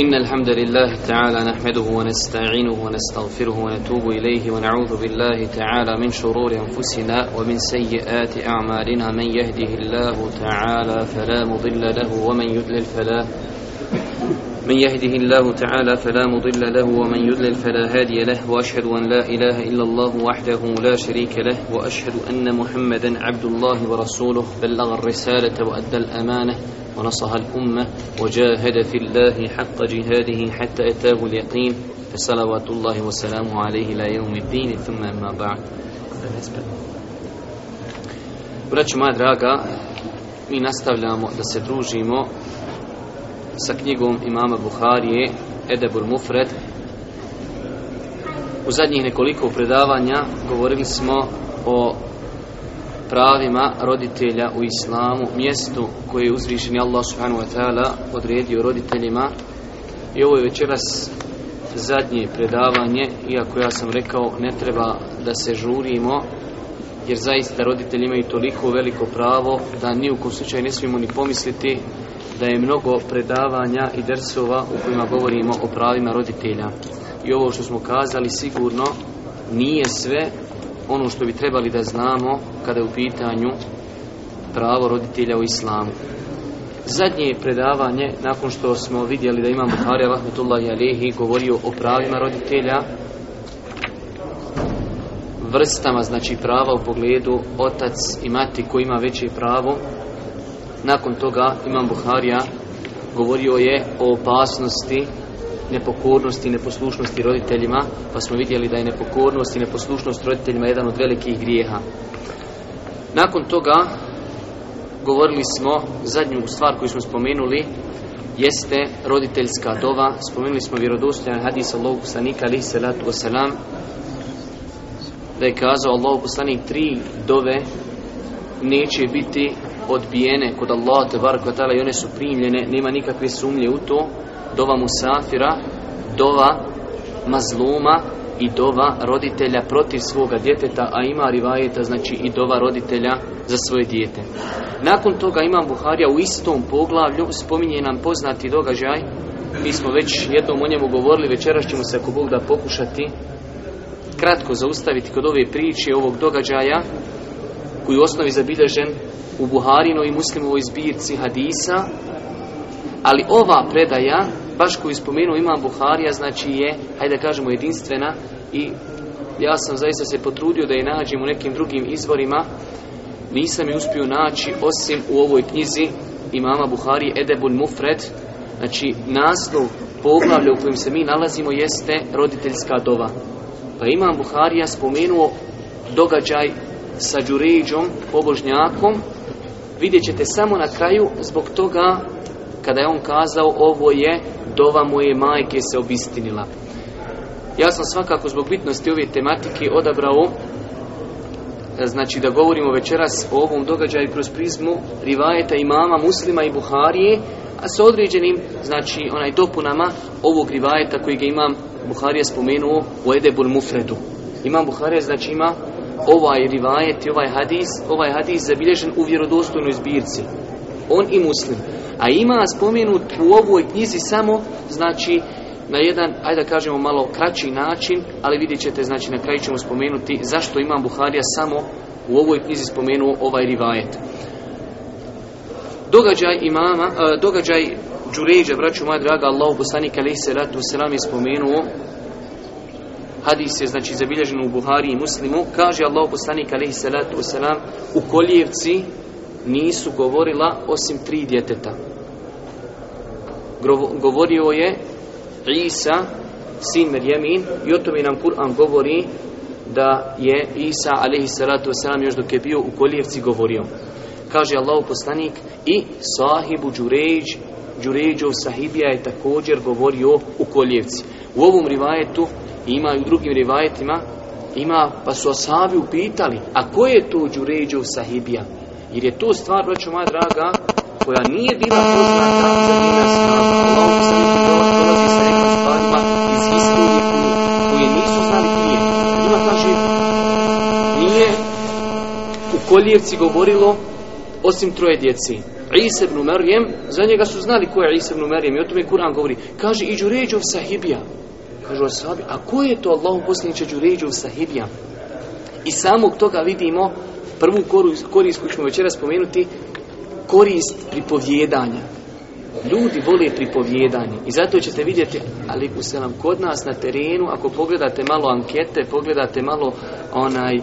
إن الحمد لله تعالى نحمده ونستعينه ونستغفره ونتوب إليه ونعوذ بالله تعالى من شرور أنفسنا ومن سيئات أعمالنا من يهده الله تعالى فلا مضل له ومن يدلل فلا من يهده الله تعالى فلا مضل له ومن يضلل فلا هادي له واشهد ان لا اله الا الله وحده لا شريك له واشهد ان محمدا عبد الله ورسوله بلغ الرساله وادى الامانه ونصح الامه وجاهد في الله حق جهاده حتى اتاه اليقين فصلوات الله وسلامه عليه الى يوم الدين ثم اما بعد Braćo moja draga, mi nastavljamo da se družimo sa knjigom imama Buharije Edebur Mufred u zadnjih nekoliko predavanja govorili smo o pravima roditelja u islamu, mjestu koje je uzvišeni Allah subhanahu wa ta'ala odredio roditeljima i ovo je večeras zadnje predavanje, iako ja sam rekao ne treba da se žurimo jer zaista roditelji imaju toliko veliko pravo da ni u kom slučaju ne smijemo ni pomisliti da je mnogo predavanja i dersova u kojima govorimo o pravima roditelja. I ovo što smo kazali sigurno nije sve ono što bi trebali da znamo kada je u pitanju pravo roditelja u islamu. Zadnje predavanje, nakon što smo vidjeli da imam Buhari Rahmetullahi Alehi govorio o pravima roditelja, vrstama znači prava u pogledu otac i mati koji ima veće pravo nakon toga Imam Buharija govorio je o opasnosti nepokornosti i neposlušnosti roditeljima, pa smo vidjeli da je nepokornost i neposlušnost roditeljima jedan od velikih grijeha. Nakon toga govorili smo, zadnju stvar koju smo spomenuli, jeste roditeljska dova. Spomenuli smo vjerodostojan hadis Allahu poslanika alihi salatu wasalam da je kazao Allahu poslanik tri dove neće biti odbijene kod Allah te i one su primljene, nema nikakve sumnje u to, dova musafira, dova mazluma i dova roditelja protiv svoga djeteta, a ima rivajeta, znači i dova roditelja za svoje dijete. Nakon toga imam Buharija u istom poglavlju, spominje nam poznati događaj, mi smo već jednom o njemu govorili, večeras ćemo se ako Bog da pokušati kratko zaustaviti kod ove priče, ovog događaja, koji u osnovi zabilježen u Buharinoj i muslimovoj zbirci hadisa, ali ova predaja, baš koju spomenuo imam Buharija, znači je, hajde da kažemo, jedinstvena i ja sam zaista se potrudio da je nađem u nekim drugim izvorima, nisam je uspio naći osim u ovoj knjizi imama Buhari Edebun Mufred, znači naslov poglavlja u kojem se mi nalazimo jeste roditeljska dova. Pa imam Buharija spomenuo događaj sa Đuređom, pobožnjakom, vidjet ćete samo na kraju zbog toga kada je on kazao ovo je dova moje majke se obistinila. Ja sam svakako zbog bitnosti ove tematike odabrao e, znači da govorimo večeras o ovom događaju kroz prizmu rivajeta imama muslima i Buharije a sa određenim znači onaj dopunama ovog rivajeta koji ga imam Buharija spomenuo u Edebul Mufredu imam Buharija znači ima ovaj rivajet i ovaj hadis, ovaj hadis zabilježen u vjerodostojnoj zbirci. On i muslim. A ima spomenut u ovoj knjizi samo, znači, na jedan, ajde da kažemo, malo kraći način, ali vidjet ćete, znači, na kraju ćemo spomenuti zašto imam Buharija samo u ovoj knjizi spomenuo ovaj rivajet. Događaj imama, e, događaj Đuređa, braću moja draga, Allah poslanik ratu, se nam je spomenuo hadis je znači zabilježen u Buhari i Muslimu, kaže Allah poslanik alaihi salatu wasalam, u koljevci nisu govorila osim tri djeteta. Govorio je Isa, sin Merjemin, i o tome nam Kur'an govori da je Isa, alaihi salatu wasalam, još dok je bio u koljevci govorio. Kaže Allah poslanik i sahibu Đuređ, Đuređov sahibija je također govorio u koljevci. U ovom rivajetu ima i u drugim rivajetima ima, pa su Osavi upitali, a ko je to Đuređov sahibija? Jer je to stvar, već moja draga, koja nije bila poznata za njena stvarima iz istorije koje nisu znali prije. Ima kaže, nije u Koljevci govorilo osim troje djeci. Isa ibn Marijem, za njega su znali ko je Isa i o tome Kur'an govori. Kaže, i Đuređov sahibija. Kažu a ko je to Allahu poslaniče u sahibija? I samog toga vidimo prvu korist koju ćemo večera spomenuti, korist pripovjedanja. Ljudi vole pripovjedanje i zato ćete vidjeti, ali se nam kod nas na terenu, ako pogledate malo ankete, pogledate malo onaj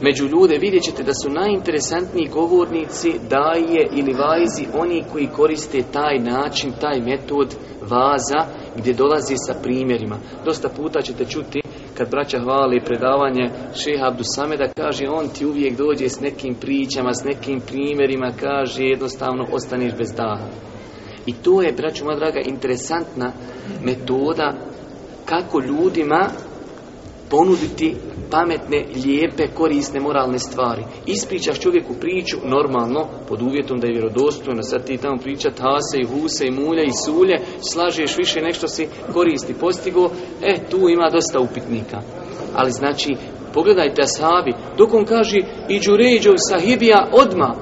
među ljude, vidjet ćete da su najinteresantniji govornici daje ili vazi oni koji koriste taj način, taj metod vaza gdje dolazi sa primjerima. Dosta puta ćete čuti kad braća hvali predavanje šeha Abdusameda, kaže on ti uvijek dođe s nekim pričama, s nekim primjerima, kaže jednostavno ostaniš bez daha. I to je, braću moja draga, interesantna metoda kako ljudima ponuditi pametne, lijepe, korisne, moralne stvari. Ispričaš čovjeku priču normalno, pod uvjetom da je vjerodostojno, sad ti tamo priča hase i huse i mulje i sulje, slažeš više nešto si koristi postigo, e, tu ima dosta upitnika. Ali znači, pogledajte ashabi, dok on kaže i Đuređov sahibija odma,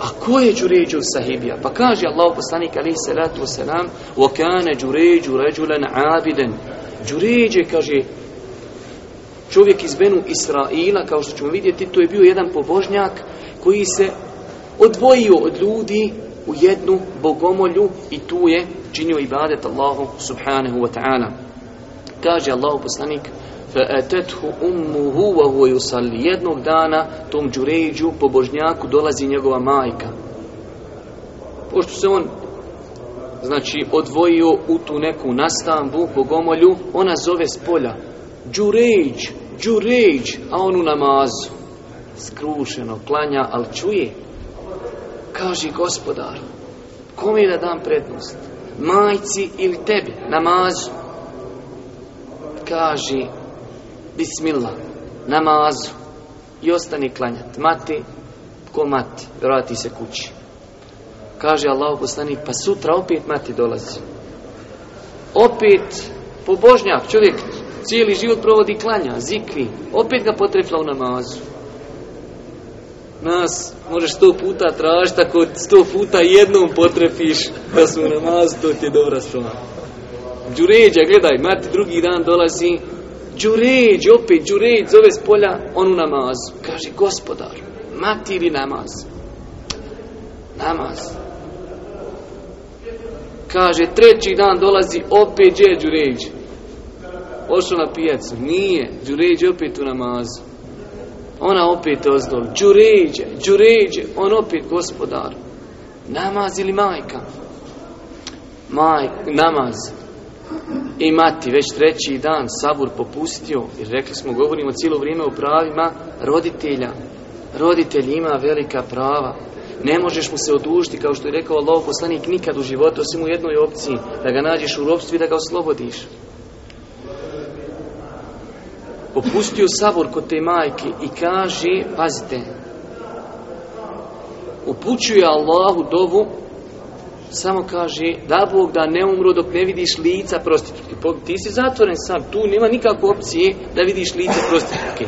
a ko je đuređu sahibija? Pa kaže Allah poslanik alaihi salatu wasalam, okane đuređu, ređulen abiden Đuređe, kaže, čovjek iz Benu Israila, kao što ćemo vidjeti, to je bio jedan pobožnjak koji se odvojio od ljudi u jednu bogomolju i tu je činio ibadet Allahu subhanahu wa ta'ala. Kaže Allahu poslanik فَأَتَتْهُ أُمُّهُ وَهُوَ Jednog dana tom džuređu, pobožnjaku, dolazi njegova majka. Pošto se on znači odvojio u tu neku nastambu, bogomolju, ona zove s polja. Džurejđ, džuređ, a on u namazu. Skrušeno klanja, ali čuje. Kaže gospodar, kome da dam prednost? Majci ili tebi, namazu? kaži bismillah, namazu. I ostani klanjati. Mati, ko mati, vrati se kući. Kaže Allah poslanik, pa sutra opet mati dolazi. Opet pobožnjak, čovjek Cijeli život provodi klanja, zikvi. Opet ga potrefla u namazu. Nas možeš sto puta tražiti, ako sto puta jednom potrefiš da su u namazu, to ti je dobra stvar. Đuređa, gledaj, mati drugi dan dolazi, Đuređ, opet Đuređ zove s polja, on u namazu. Kaže, gospodar, mati ili namaz? Namaz. Kaže, treći dan dolazi opet Đeđu Ošao na pijacu, nije, Đuređe opet u namazu. Ona opet ozdol, Đuređe, Đuređe, on opet gospodar. Namaz ili majka? Maj, namaz. I mati, već treći dan, sabur popustio, jer rekli smo, govorimo cijelo vrijeme o pravima roditelja. Roditelj ima velika prava, ne možeš mu se odužiti, kao što je rekao Allah poslanik, nikad u životu, osim u jednoj opciji, da ga nađeš u ropstvu i da ga oslobodiš opustio sabor kod te majke i kaže, pazite, upućuje Allahu dovu, samo kaže, da Bog da ne umru dok ne vidiš lica prostitutke. Ti si zatvoren sam, tu nema nikakve opcije da vidiš lice prostitutke.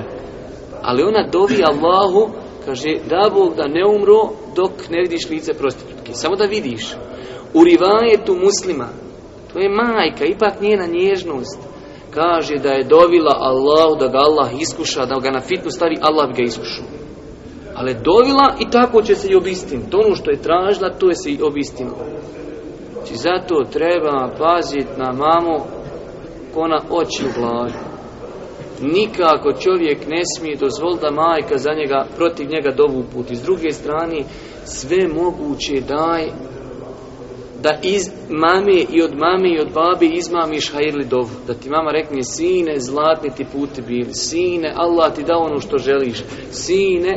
Ali ona dovi Allahu, kaže, da Bog da ne umru dok ne vidiš lice prostitutke. Samo da vidiš. U rivajetu muslima, to je majka, ipak njena nježnost kaže da je dovila Allahu da ga Allah iskuša, da ga na fitnu stavi, Allah bi ga iskušao. Ali dovila i tako će se i To Ono što je tražila, to je se i obistinilo. Znači zato treba paziti na mamu ko na oči u glavi. Nikako čovjek ne smije dozvoliti da majka za njega, protiv njega dovu put. I s druge strane, sve moguće daj da iz mame i od mame i od babi izmamiš hajirli dov, Da ti mama rekne, sine, zlatni ti puti bili, sine, Allah ti da ono što želiš, sine,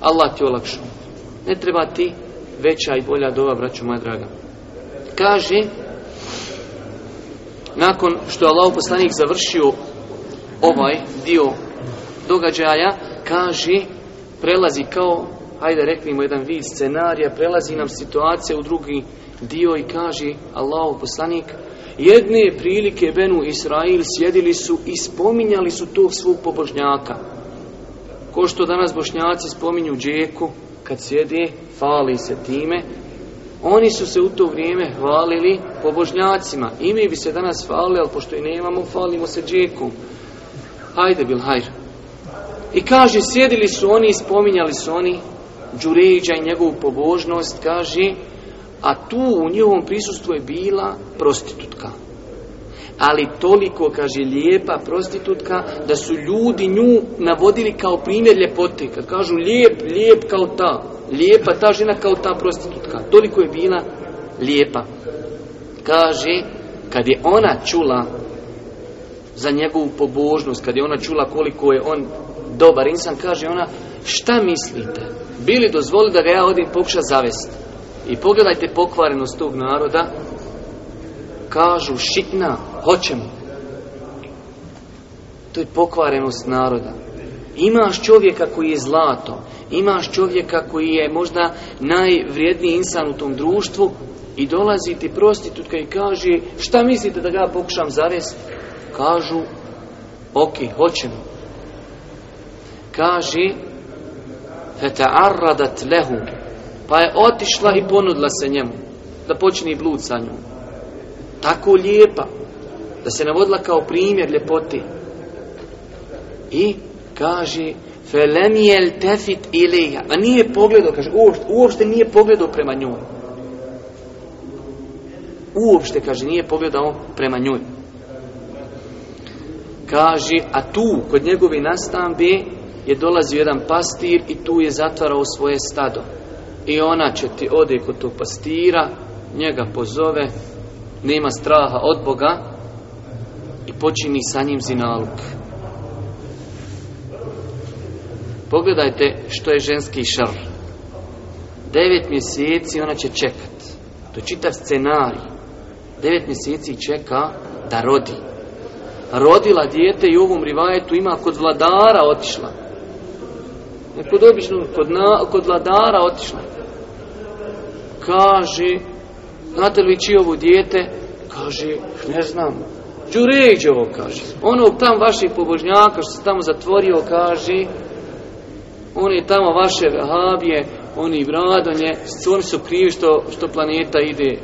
Allah ti olakšu. Ne treba ti veća i bolja dova, braću moja draga. Kaže, nakon što je Allah poslanik završio ovaj dio događaja, kaže, prelazi kao hajde reknimo jedan vid scenarija, prelazi nam situacija u drugi dio i kaže Allahu poslanik, jedne prilike Benu Israil sjedili su i spominjali su tog svog pobožnjaka. Ko što danas bošnjaci spominju džeku, kad sjede, fali se time, oni su se u to vrijeme hvalili pobožnjacima. I mi bi se danas hvalili, ali pošto i nemamo, falimo se džekom. Hajde, Bilhajr. I kaže, sjedili su oni i spominjali su oni Đuređa i njegovu pobožnost, kaže, a tu u njegovom prisustvu je bila prostitutka. Ali toliko, kaže, lijepa prostitutka, da su ljudi nju navodili kao primjer ljepote. Kad kažu lijep, lijep kao ta, lijepa ta žena kao ta prostitutka. Toliko je bila lijepa. Kaže, kad je ona čula za njegovu pobožnost, kad je ona čula koliko je on dobar insan, kaže ona, Šta mislite? Bili dozvoli da ga ja odim pokuša zavesti. I pogledajte pokvarenost tog naroda. Kažu šitna hoćemo. To je pokvarenost naroda. Imaš čovjeka koji je zlato, imaš čovjeka koji je možda najvrijedniji insan u tom društvu i dolazi ti prostitutka i kaže šta mislite da ga pokušam zavesti? Kažu, ok, hoćemo. Kaže, lehu pa je otišla i ponudila se njemu da počne i blud sa njom tako lijepa da se navodila kao primjer ljepoti i kaže felemijel tefit ilija a nije pogledao, kaže uopšte, nije pogledao prema njoj uopšte kaže nije pogledao prema njoj kaže a tu kod njegovih nastambe je dolazio jedan pastir i tu je zatvarao svoje stado. I ona će ti ode kod tog pastira, njega pozove, nema straha od Boga i počini sa njim zinaluk. Pogledajte što je ženski šar. Devet mjeseci ona će čekat. To je čitav scenarij. Devet mjeseci čeka da rodi. Rodila dijete i u ovom rivajetu ima kod vladara otišla kod običnog, kod, na, kod vladara otišla. Kaže, znate li čije ovo dijete? Kaže, ne znam. Đuređovo kaže. ono tam vaših pobožnjaka što se tamo zatvorio, kaže, oni tamo vaše vehabije, oni vradanje, oni su krivi što, što planeta ide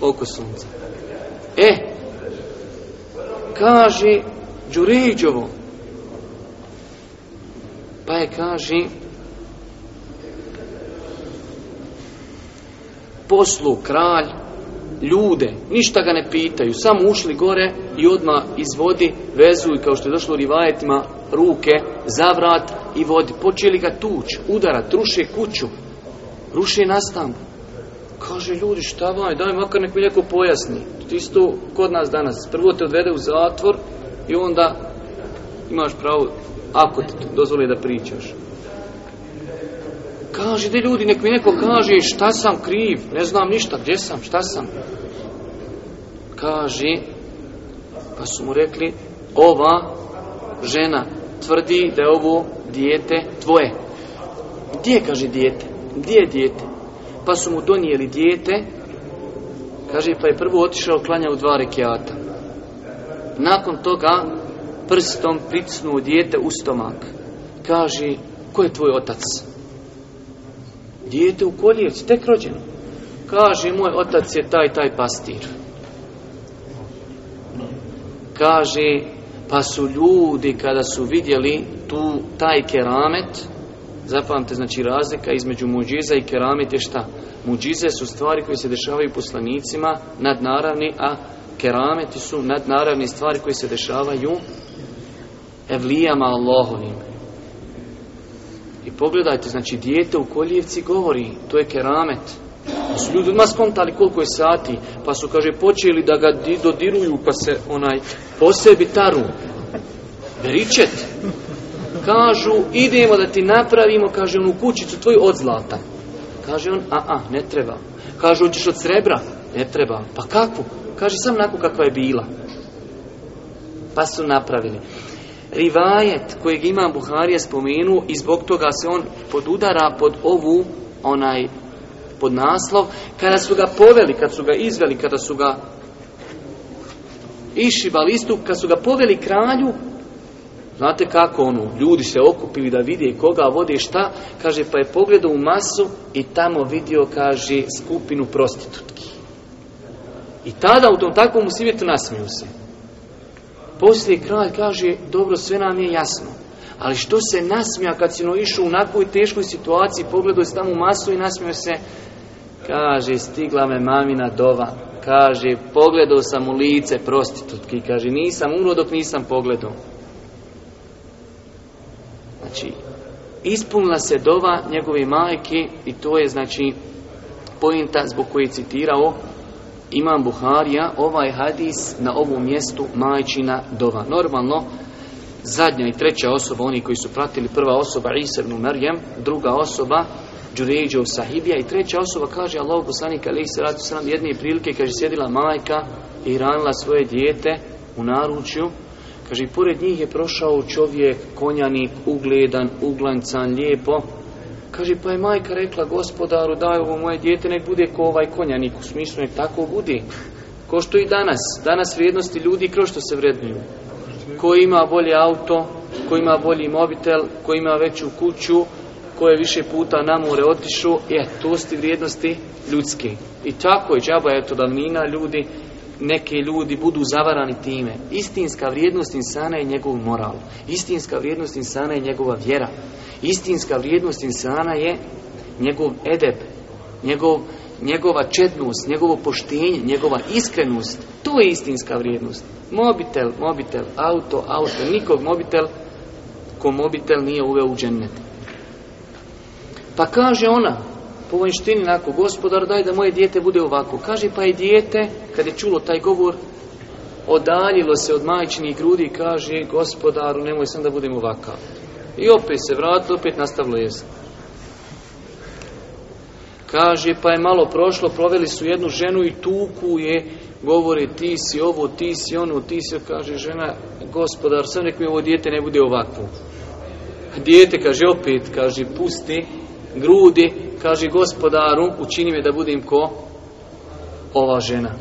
oko sunca. E, kaže, Đuređevo, pa je kaži poslu kralj ljude, ništa ga ne pitaju, samo ušli gore i odmah izvodi vezu i kao što je došlo u rivajetima, ruke za vrat i vodi. Počeli ga tuć, udarat, ruše kuću, ruše nastam. Kaže, ljudi, šta vam daj makar nek mi neko pojasni. tu kod nas danas. Prvo te odvede u zatvor i onda imaš pravo ako ti dozvole da pričaš. Kaži da ljudi, nek mi neko kaže šta sam kriv, ne znam ništa, gdje sam, šta sam. Kaži, pa su mu rekli, ova žena tvrdi da je ovo dijete tvoje. Gdje, kaže dijete? Gdje je dijete? Pa su mu donijeli dijete, kaže, pa je prvo otišao klanja u dva rekiata. Nakon toga prstom pricnuo dijete u stomak. Kaže, ko je tvoj otac? Dijete u koljevci, tek rođeno. Kaže, moj otac je taj, taj pastir. Kaže, pa su ljudi kada su vidjeli tu taj keramet, zapamte, znači razlika između muđiza i keramet je šta? Muđize su stvari koje se dešavaju poslanicima, nadnaravni, a kerameti su nadnaravne stvari koje se dešavaju evlijama Allahovim. I pogledajte, znači dijete u koljevci govori, to je keramet. Pa su ljudi odmah skontali koliko je sati, pa su, kaže, počeli da ga dodiruju, pa se onaj sebi taru. Beričet. Kažu, idemo da ti napravimo, kaže, onu kućicu tvoju od zlata. Kaže on, a, a, ne treba. Kažu, hoćeš od srebra? Ne treba. Pa kakvu? kaže sam onako kakva je bila. Pa su napravili. Rivajet kojeg ima Buharija spomenuo i zbog toga se on podudara pod ovu, onaj pod naslov, kada su ga poveli, kad su ga izveli, kada su ga iši balistu, kada su ga poveli kralju, znate kako ono, ljudi se okupili da vide koga vode šta, kaže pa je pogledao u masu i tamo vidio, kaže, skupinu prostitutki. I tada u tom takvom musibetu nasmiju se. Poslije kraj kaže, dobro, sve nam je jasno. Ali što se nasmija kad si no išao u nakvoj teškoj situaciji, pogledao se tamo u masu i nasmio se, kaže, stigla me mamina dova. Kaže, pogledao sam u lice prostitutki. Kaže, nisam umro dok nisam pogledao. Znači, ispunila se dova njegove majke i to je, znači, pojenta zbog koje je citirao imam Buharija ovaj hadis na ovom mjestu majčina dova. Normalno, zadnja i treća osoba, oni koji su pratili, prva osoba Isernu Marijem, druga osoba Đuređov Sahibija i treća osoba kaže Allah poslanika ali se ratu sram jedne prilike kaže sjedila majka i ranila svoje dijete u naručju kaže pored njih je prošao čovjek konjanik, ugledan, uglancan, lijepo Kaže, pa je majka rekla gospodaru, daj ovo moje dijete, nek bude ko ovaj konjanik, u smislu nek tako budi. Ko što i danas, danas vrijednosti ljudi kroz što se vrednuju. Ko ima bolje auto, ko ima bolji mobitel, ko ima veću kuću, ko je više puta na more otišao, je, to su vrijednosti ljudske. I tako je džaba, eto, davnina ljudi, neki ljudi budu zavarani time. Istinska vrijednost insana je njegov moral. Istinska vrijednost insana je njegova vjera. Istinska vrijednost insana je njegov edeb, njegov, njegova četnost, njegovo poštenje, njegova iskrenost. To je istinska vrijednost. Mobitel, mobitel, auto, auto, nikog mobitel ko mobitel nije uveo u džennet. Pa kaže ona, po vanjštini onako, gospodar daj da moje dijete bude ovako. Kaže pa je dijete, kad je čulo taj govor, odaljilo se od majčinih grudi i kaže, gospodaru nemoj sam da budem ovakav. I opet se vrati, opet nastavno jest. Kaže, pa je malo prošlo, proveli su jednu ženu i tuku je, govori ti si ovo, ti si ono, ti si ono. kaže žena, gospodar, sam nek mi ovo dijete ne bude ovako. Dijete, kaže, opet, kaže, pusti grudi, kaže gospodaru, učini me da budem ko ova žena.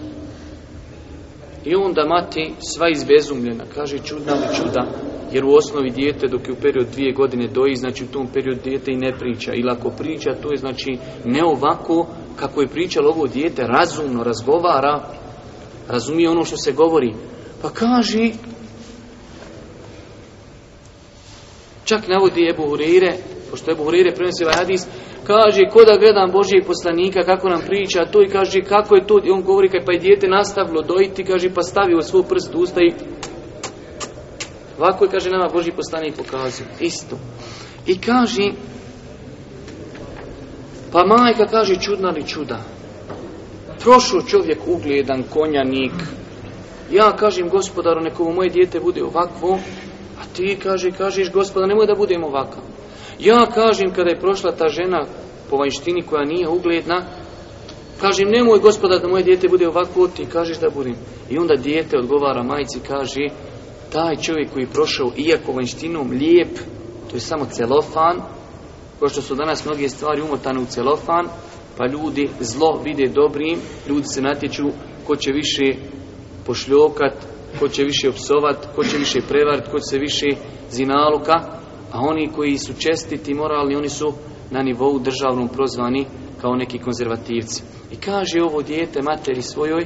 I onda mati sva izbezumljena, kaže čudna li čuda, jer u osnovi dijete dok je u period dvije godine doji, znači u tom periodu dijete i ne priča. Ili ako priča, to je znači ne ovako kako je pričalo ovo dijete, razumno razgovara, razumije ono što se govori. Pa kaži, čak navodi Ebu Hurire, pošto Ebu Hurire prenosi ovaj hadis, kaže, ko da gledam Božijeg poslanika, kako nam priča, to i kaže, kako je to, i on govori, kaj pa je dijete nastavilo dojiti, kaže, pa stavio svoj prst u usta i Ovako je, kaže, nama Boži i pokazuje. Isto. I kaže, pa majka kaže čudna li čuda. Prošao čovjek ugledan, konjanik. Ja kažem gospodaru, nekovo moje dijete bude ovakvo, a ti kaže, kažeš gospoda, nemoj da budem ovakav. Ja kažem, kada je prošla ta žena po vanjštini koja nije ugledna, kažem, nemoj gospoda da moje dijete bude ovakvo, ti kažeš da budem. I onda dijete odgovara majci, kaže, taj čovjek koji je prošao iako vanjštinom lijep, to je samo celofan, kao što su danas mnoge stvari umotane u celofan, pa ljudi zlo vide dobrim, ljudi se natječu ko će više pošljokat, ko će više opsovat, ko će više prevarit, ko će se više zinaluka, a oni koji su čestiti moralni, oni su na nivou državnom prozvani kao neki konzervativci. I kaže ovo dijete materi svojoj,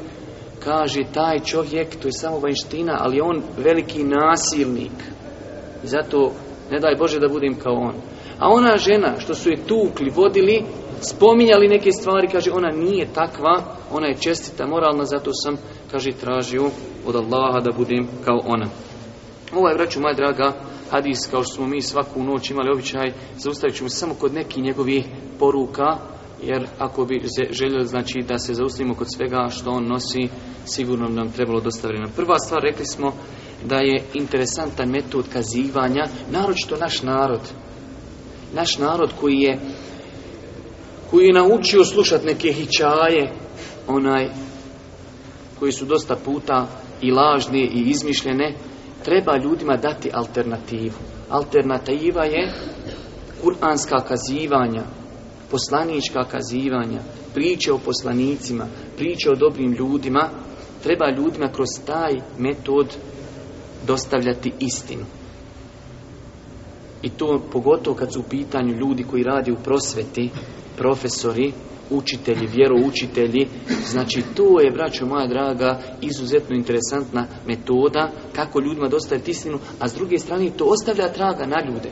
kaže taj čovjek, to je samo vanština, ali on veliki nasilnik. I zato, ne daj Bože da budem kao on. A ona žena što su je tukli, vodili, spominjali neke stvari, kaže ona nije takva, ona je čestita, moralna, zato sam, kaže, tražio od Allaha da budem kao ona. Ovaj je, vraću, moja draga, hadis, kao što smo mi svaku noć imali običaj, zaustavit ćemo samo kod nekih njegovih poruka, jer ako bi želio znači, da se zaustavimo kod svega što on nosi, sigurno bi nam trebalo dosta vremena. Prva stvar, rekli smo da je interesantan metod kazivanja, naročito naš narod. Naš narod koji je koji je naučio slušat neke hićaje, onaj koji su dosta puta i lažni i izmišljene, treba ljudima dati alternativu. Alternativa je kuranska kazivanja, poslanička kazivanja, priče o poslanicima, priče o dobrim ljudima, treba ljudima kroz taj metod dostavljati istinu. I to pogotovo kad su u pitanju ljudi koji radi u prosveti, profesori, učitelji, vjeroučitelji. Znači, to je, braćo moja draga, izuzetno interesantna metoda kako ljudima dostaviti istinu, a s druge strane to ostavlja traga na ljude.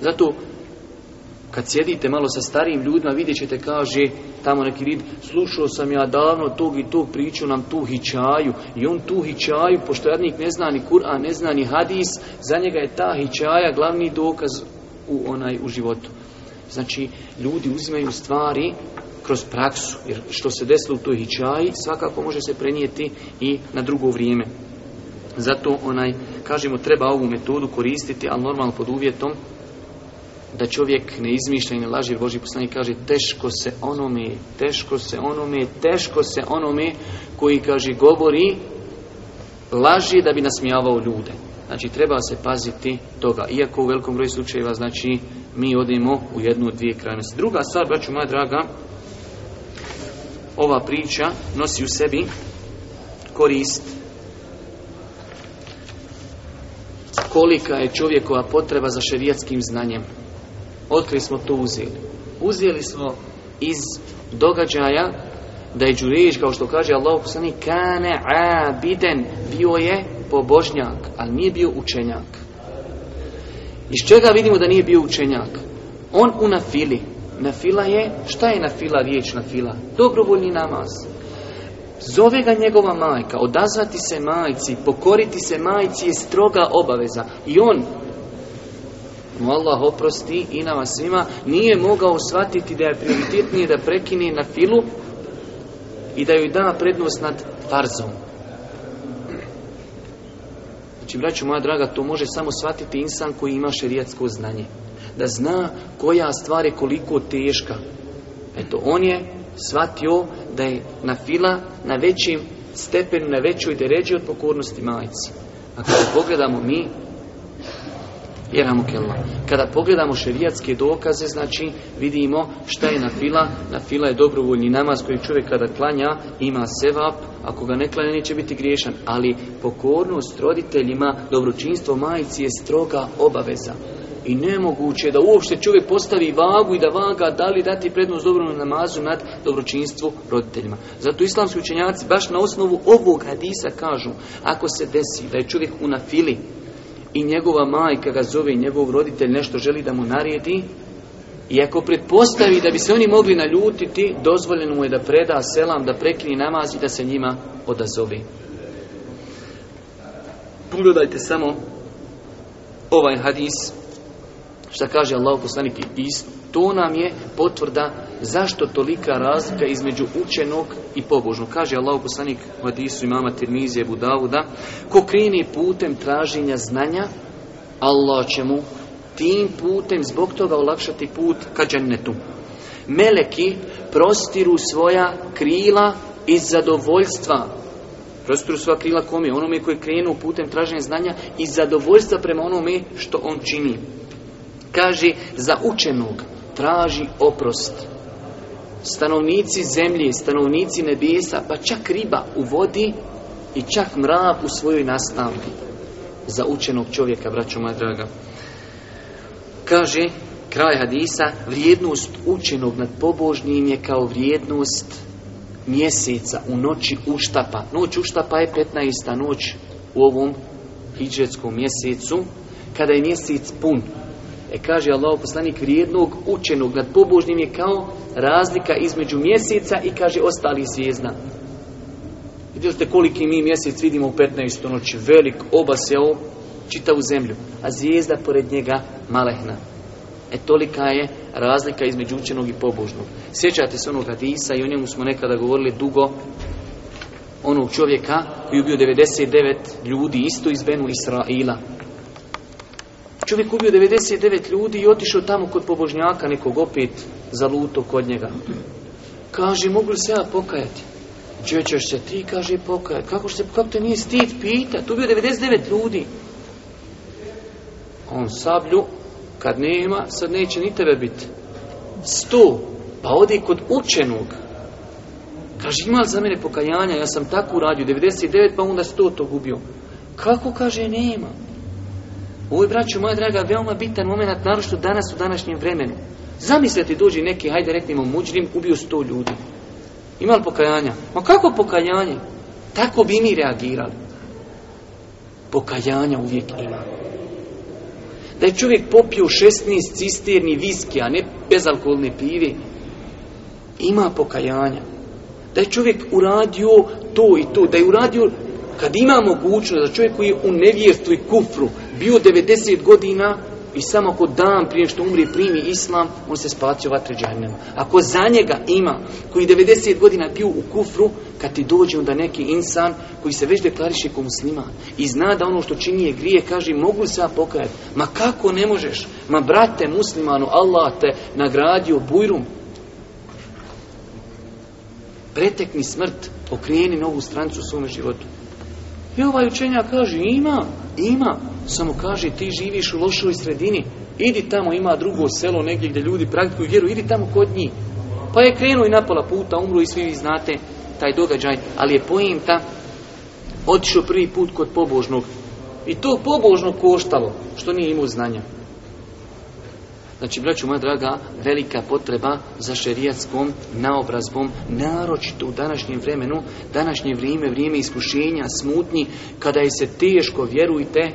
Zato kad sjedite malo sa starijim ljudima, vidjet ćete, kaže, tamo neki rib, slušao sam ja davno tog i tog priču nam tu hičaju. I on tu hičaju, pošto radnik ne zna ni Kur'an, ne zna ni hadis, za njega je ta hičaja glavni dokaz u onaj u životu. Znači, ljudi uzimaju stvari kroz praksu, jer što se desilo u toj hičaji, svakako može se prenijeti i na drugo vrijeme. Zato, onaj, kažemo, treba ovu metodu koristiti, ali normalno pod uvjetom da čovjek ne izmišlja i ne laži, Boži poslanik kaže teško se onome, teško se onome, teško se onome koji kaže govori laži da bi nasmijavao ljude. Znači treba se paziti toga. Iako u velikom broju slučajeva znači mi odemo u jednu od dvije krajnosti. Druga stvar, braću moja draga, ova priča nosi u sebi korist kolika je čovjekova potreba za šerijatskim znanjem. Otkri smo to uzeli. Uzeli smo iz događaja da je Đurejić, kao što kaže Allah poslani, kane abiden, bio je pobožnjak, ali nije bio učenjak. Iz čega vidimo da nije bio učenjak? On u nafili. Nafila je, šta je nafila riječ nafila? Dobrovoljni namaz. Zove ga njegova majka, odazvati se majci, pokoriti se majci je stroga obaveza. I on mu Allah oprosti i nama svima, nije mogao shvatiti da je prioritetnije da prekine na filu i da joj da prednost nad farzom. Znači, braću moja draga, to može samo shvatiti insan koji ima šerijatsko znanje. Da zna koja stvar je koliko teška. Eto, on je shvatio da je na fila na većim stepenu, na većoj deređi od pokornosti a Ako pogledamo mi, Jeramukella. Kada pogledamo šerijatske dokaze, znači vidimo šta je na fila. Na fila je dobrovoljni namaz koji čovjek kada klanja ima sevap, ako ga ne klanja neće biti griješan, ali pokornost roditeljima, dobročinstvo majici je stroga obaveza. I nemoguće je da uopšte čovjek postavi vagu i da vaga da li dati prednost dobrom namazu nad dobročinstvu roditeljima. Zato islamski učenjaci baš na osnovu ovog hadisa kažu, ako se desi da je čovjek u nafili, i njegova majka ga zove i njegov roditelj nešto želi da mu naredi i ako pretpostavi da bi se oni mogli naljutiti, dozvoljeno mu je da preda selam, da prekini namaz i da se njima odazove Pogledajte samo ovaj hadis, šta kaže Allah poslanik i to nam je potvrda zašto tolika razlika između učenog i pobožnog. Kaže Allah poslanik u Hadisu imama Tirmizije Budavuda, ko kreni putem traženja znanja, Allah će mu tim putem zbog toga olakšati put ka džennetu. Meleki prostiru svoja krila iz zadovoljstva. Prostiru sva krila kome? Onome koji krenu putem traženja znanja i zadovoljstva prema onome što on čini. Kaže, za učenog traži oprost. Stanovnici zemlje, stanovnici nebesa, pa čak riba u vodi i čak mrav u svojoj nastavki. Za učenog čovjeka, braćo moja draga. Kaže, kraj hadisa, vrijednost učenog nad pobožnim je kao vrijednost mjeseca u noći uštapa. Noć uštapa je 15. noć u ovom hijđetskom mjesecu, kada je mjesec pun. E kaže Allah poslanik vrijednog učenog nad pobožnim je kao razlika između mjeseca i kaže ostali zvijezda. ste koliki mi mjesec vidimo u 15. noći, velik, obaseo, čitavu zemlju, a zvijezda pored njega malehna. E tolika je razlika između učenog i pobožnog. Sjećate se onog hadisa i o njemu smo nekada govorili dugo, onog čovjeka koji je ubio 99 ljudi isto iz Benu Israila. Čovjek ubio 99 ljudi i otišao tamo kod pobožnjaka nekog opet za luto kod njega. Kaže, mogu li se ja pokajati? Če se ti, kaže, pokajati. Kako, se, kako te nije stid pita? Tu bio 99 ljudi. On sablju, kad nema, sad neće ni tebe biti. Sto, pa odi kod učenog. Kaže, ima za mene pokajanja? Ja sam tako uradio, 99, pa onda sto to gubio. Kako, kaže, nema. Ovo je, braćo moja draga, veoma bitan moment, naročito danas u današnjem vremenu. Zamislite, dođi neki, hajde reknemo, muđrim, ubio sto ljudi. Ima li pokajanja? Ma kako pokajanje? Tako bi mi reagirali. Pokajanja uvijek ima. Da je čovjek popio 16 cisterni viski, a ne bezalkoholne pive, ima pokajanja. Da je čovjek uradio to i to, da je uradio kad ima mogućnost da čovjek koji u nevjerstvu i kufru, bio 90 godina i samo ako dan prije što umri primi islam, on se spasio vatre Ako za njega ima, koji 90 godina bio u kufru, kad ti dođe onda neki insan koji se već deklariše kao musliman i zna da ono što čini je grije, kaže mogu se ja pokajati. Ma kako ne možeš? Ma brate muslimanu, Allah te nagradio bujrum. Pretekni smrt, okrijeni novu strancu u svome životu. I ovaj učenja kaže, ima, ima. Samo kaže ti živiš u lošoj sredini, idi tamo, ima drugo selo negdje gdje ljudi praktikuju vjeru, idi tamo kod njih. Pa je krenuo i napola puta, umru i svi vi znate taj događaj, ali je pojenta otišao prvi put kod pobožnog. I to pobožno koštalo, što nije imao znanja. Znači, braću moja draga, velika potreba za šerijatskom naobrazbom, naročito u današnjem vremenu, današnje vrijeme, vrijeme iskušenja, smutnji, kada je se teško, vjerujte,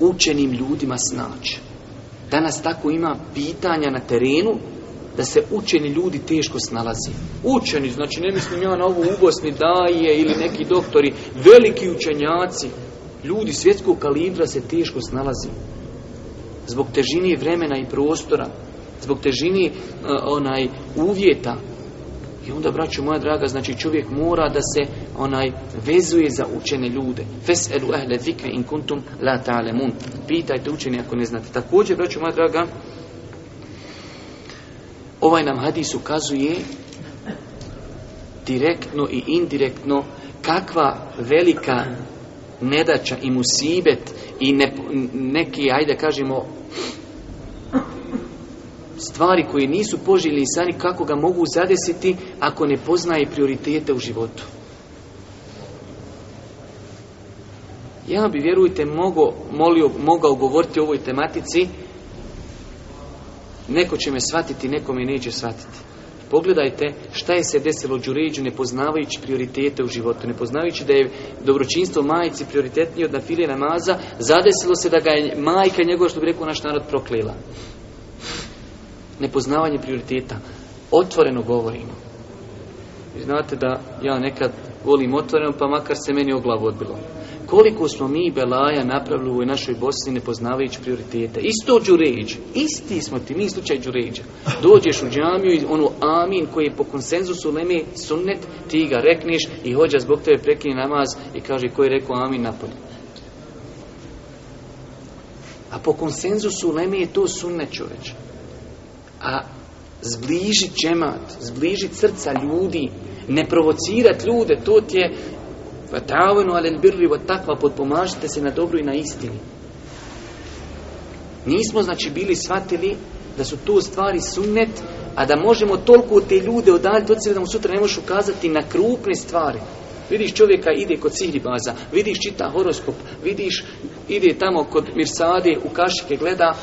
učenim ljudima snaći. Danas tako ima pitanja na terenu da se učeni ljudi teško snalazi. Učeni, znači ne mislim ja na ovo ugosni daje ili neki doktori, veliki učenjaci, ljudi svjetskog kalibra se teško snalazi. Zbog težini vremena i prostora, zbog težini e, onaj uvjeta, i onda, braću moja draga, znači čovjek mora da se onaj vezuje za učene ljude. Fes'elu ehle zikri in kuntum la ta'lemun. Pitajte učeni ako ne znate. Također, braću moja draga, ovaj nam hadis ukazuje direktno i indirektno kakva velika nedača i musibet i ne, neki, ajde kažemo, stvari koje nisu poželjni i sani kako ga mogu zadesiti ako ne poznaje prioritete u životu. Ja bi, vjerujte, mogo, molio, mogao govoriti o ovoj tematici. Neko će me shvatiti, neko me neće shvatiti. Pogledajte šta je se desilo Đuređu ne poznavajući prioritete u životu, ne poznavajući da je dobročinstvo majici prioritetnije od nafile namaza, zadesilo se da ga je majka njegova, što bi rekao naš narod, proklela nepoznavanje prioriteta. Otvoreno govorimo. Vi znate da ja nekad volim otvoreno, pa makar se meni o glavu odbilo. Koliko smo mi belaja napravili u našoj Bosni ne prioritete. Isto Đuređ, isti smo ti, mi slučaj Đuređa. Dođeš u džamiju i ono amin koji je po konsenzusu leme sunnet, ti ga rekneš i hođa zbog tebe prekine namaz i kaže koji je rekao amin napolje. A po konsenzusu leme je to sunnet čoveče. A zbližit džemat, zbližit srca ljudi, ne provocirat ljude, to ti je vatavno, ali birri takva, potpomažite se na dobru i na istini. Nismo znači bili shvatili da su to stvari sunnet, a da možemo toliko te ljude odaljiti od sebe da mu sutra ne možeš ukazati na krupne stvari. Vidiš čovjeka ide kod sihribaza, vidiš čita horoskop, vidiš ide tamo kod mirsade u kašike gleda,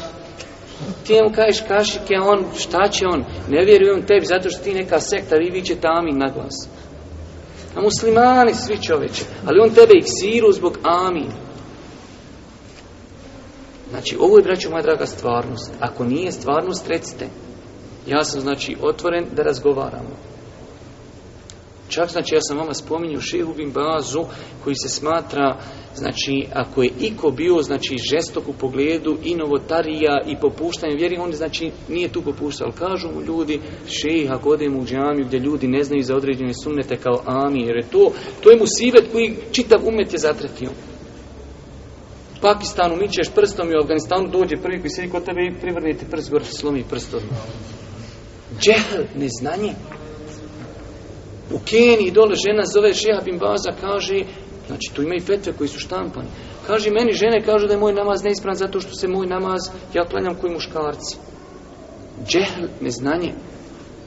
ti im kažeš kašike, on, šta će on? Ne vjeruje on tebi, zato što ti neka sekta, i vi ćete amin na glas. A muslimani svi čoveče, ali on tebe iksiru zbog amin. Znači, ovo je, braćo moja draga, stvarnost. Ako nije stvarnost, recite. Ja sam, znači, otvoren da razgovaramo. Čak znači ja sam vama spominjao Šehu Bin Bazu koji se smatra znači ako je iko bio znači žestok u pogledu i novotarija i popuštanje vjeri on znači nije tu popuštao ali kažu mu ljudi šejh ako odemo u džamiju gdje ljudi ne znaju za određene sunnete kao ami jer je to to je mu sivet koji čitav umet je zatretio Pakistanu mičeš prstom i u Afganistanu dođe prvi koji sedi kod tebe i prst gore slomi prstom. Džehl, neznanje. U Keniji dole žena zove Šeha bin Baza, kaže, znači tu ima i fetve koji su štampani. Kaže, meni žene kažu da je moj namaz neispran zato što se moj namaz, ja planjam koji muškarci. Džehl, neznanje.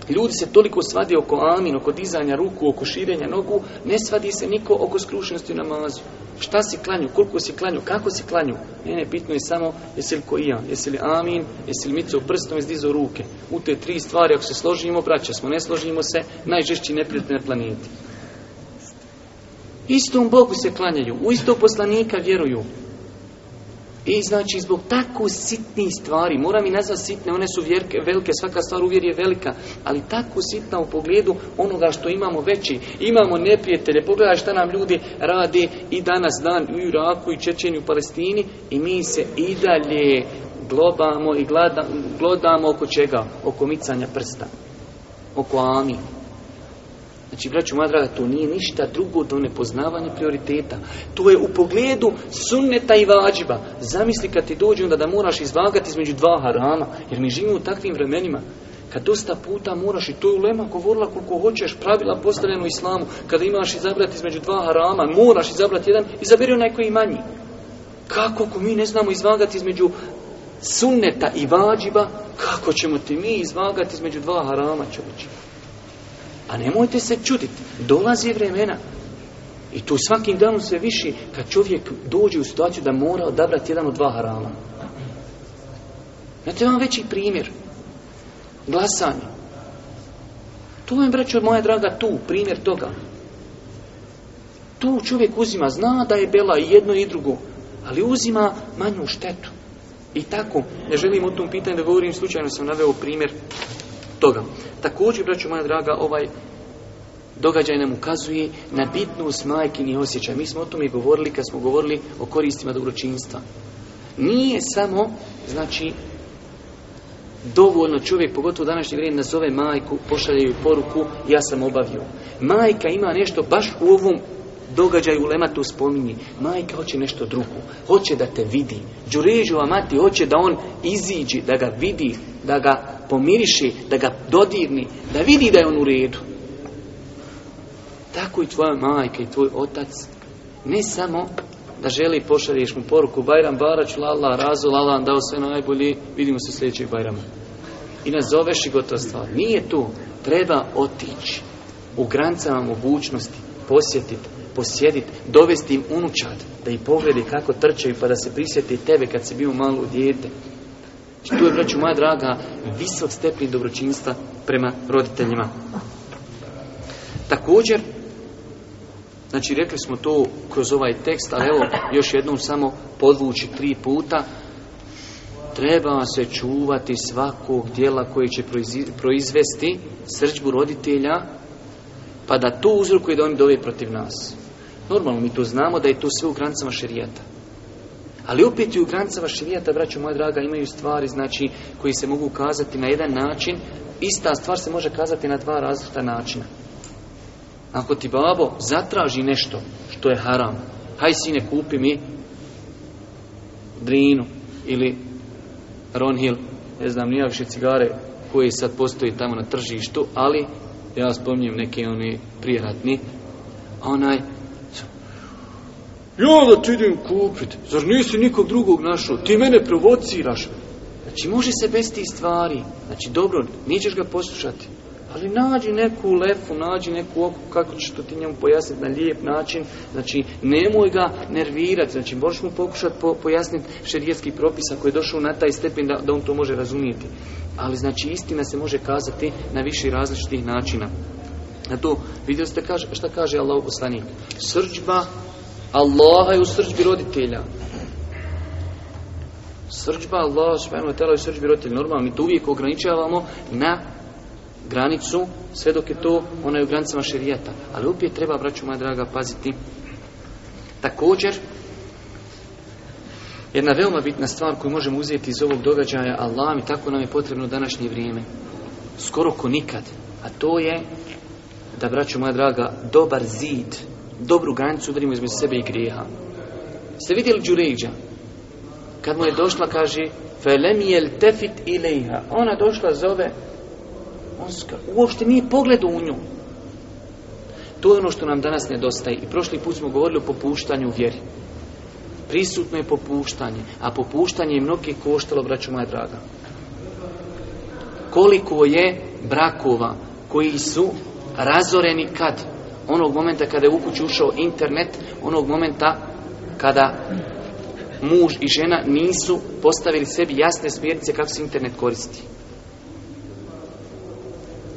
Ljudi se toliko svadi oko amin, oko dizanja ruku, oko širenja nogu, ne svadi se niko oko skrušenosti na namazu. Šta si klanju, koliko si klanju, kako si klanju? Ne, ne, bitno je samo jesi li ja, jesi li amin, jesi li micao prstom, jesi dizao ruke. U te tri stvari, ako se složimo, braća smo, ne složimo se, najžešći neprijatelj na planeti. Istom Bogu se klanjaju, u istog poslanika vjeruju, i znači zbog tako sitnih stvari, moram i nazvat sitne, one su velike, svaka stvar uvjer je velika, ali tako sitna u pogledu onoga što imamo veći. Imamo neprijatelje, pogledaj šta nam ljudi rade i danas dan u Iraku i Čečenju u Palestini i mi se i dalje globamo i glodamo oko čega? Oko micanja prsta, oko amin. Znači, braću moja draga, to nije ništa drugo do nepoznavanja prioriteta. To je u pogledu sunneta i vađiba. Zamisli kad ti dođe onda da moraš izvagati između dva harama, jer mi živimo u takvim vremenima. Kad dosta puta moraš, i to je ulema govorila koliko hoćeš, pravila postavljena u islamu, kada imaš izabrati između dva harama, moraš izabrati jedan, izaberi onaj koji manji. Kako ako mi ne znamo izvagati između sunneta i vađiba, kako ćemo ti mi izvagati između dva harama, čovječe? A nemojte se čuditi, dolazi vremena. I tu svakim danom sve više kad čovjek dođe u situaciju da mora odabrati jedan od dva harama. Znate vam veći primjer. Glasanje. Tu vam, od moja draga, tu, primjer toga. Tu čovjek uzima, zna da je bela i jedno i drugo, ali uzima manju štetu. I tako, ne želim o tom pitanju da govorim, slučajno sam naveo primjer toga. Također, braću moja draga, ovaj događaj nam ukazuje na bitnost majkini osjećaj. Mi smo o tome i govorili kad smo govorili o koristima dobročinstva. Nije samo, znači, dovoljno čovjek, pogotovo u današnje vrijeme, nazove majku, pošalje poruku, ja sam obavio. Majka ima nešto baš u ovom događaj u tu spominji Majka hoće nešto drugo. Hoće da te vidi. Đurežova mati hoće da on iziđi, da ga vidi, da ga pomiriši, da ga dodirni, da vidi da je on u redu. Tako i tvoja majka i tvoj otac ne samo da želi pošalješ mu poruku Bajram Barać, lala, razu, lala, dao sve najbolje, vidimo se sljedećeg Bajrama. I nazoveš i stvar. Nije tu. Treba otići u grancama mogućnosti, posjetiti, posjediti, dovesti im unučad, da ih pogledi kako trčaju pa da se prisjeti tebe kad si bio malo dijete. Znači, tu je, braću moja draga, visok stepni dobročinstva prema roditeljima. Također, znači rekli smo to kroz ovaj tekst, ali evo još jednom samo podvući tri puta, treba se čuvati svakog dijela koje će proizvesti srđbu roditelja, pa da to uzrokuje da oni dove protiv nas. Normalno, mi to znamo da je to sve u granicama širijata. Ali opet i u granicama širijata, braću moja draga, imaju stvari znači koji se mogu kazati na jedan način. Ista stvar se može kazati na dva različita načina. Ako ti babo zatraži nešto što je haram, haj sine kupi mi drinu ili Ronhill, ne znam, više cigare koji sad postoji tamo na tržištu, ali ja spominjem neke oni prijatni onaj, ja ono da ti idem kupit, zar nisi nikog drugog našao, ti mene provociraš. Znači može se bez tih stvari, znači dobro, nećeš ga poslušati, ali nađi neku lefu, nađi neku oku, kako ćeš to ti njemu pojasniti na lijep način, znači nemoj ga nervirati, znači možeš mu pokušati pojasniti šerijetski propis ako je došao na taj stepen da, on to može razumijeti. Ali znači istina se može kazati na više različitih načina. Na to vidjeli ste šta kaže Allah poslanik. Srđba Allaha i u srđbi roditelja. Srđba Allaha subhanahu je i srđbi roditelja. Normalno, mi to uvijek ograničavamo na granicu, sve dok je to onaj u granicama šerijata. Ali upije treba, braću moja draga, paziti. Također, jedna veoma bitna stvar koju možemo uzeti iz ovog događaja Allah i tako nam je potrebno današnje vrijeme. Skoro ko nikad. A to je, da braću moja draga, dobar zid dobru granicu udarimo između sebe i grijeha. Ste vidjeli Đurejđa? Kad mu je došla, kaže, Felemijel tefit ilejha. Ona došla zove, on ska, uopšte nije pogled u nju. To je ono što nam danas nedostaje. I prošli put smo govorili o popuštanju Prisutno je popuštanje, a popuštanje je mnogi koštalo, braću moja draga. Koliko je brakova koji su razoreni kad? onog momenta kada je u kuću ušao internet, onog momenta kada muž i žena nisu postavili sebi jasne smjernice kako se internet koristi.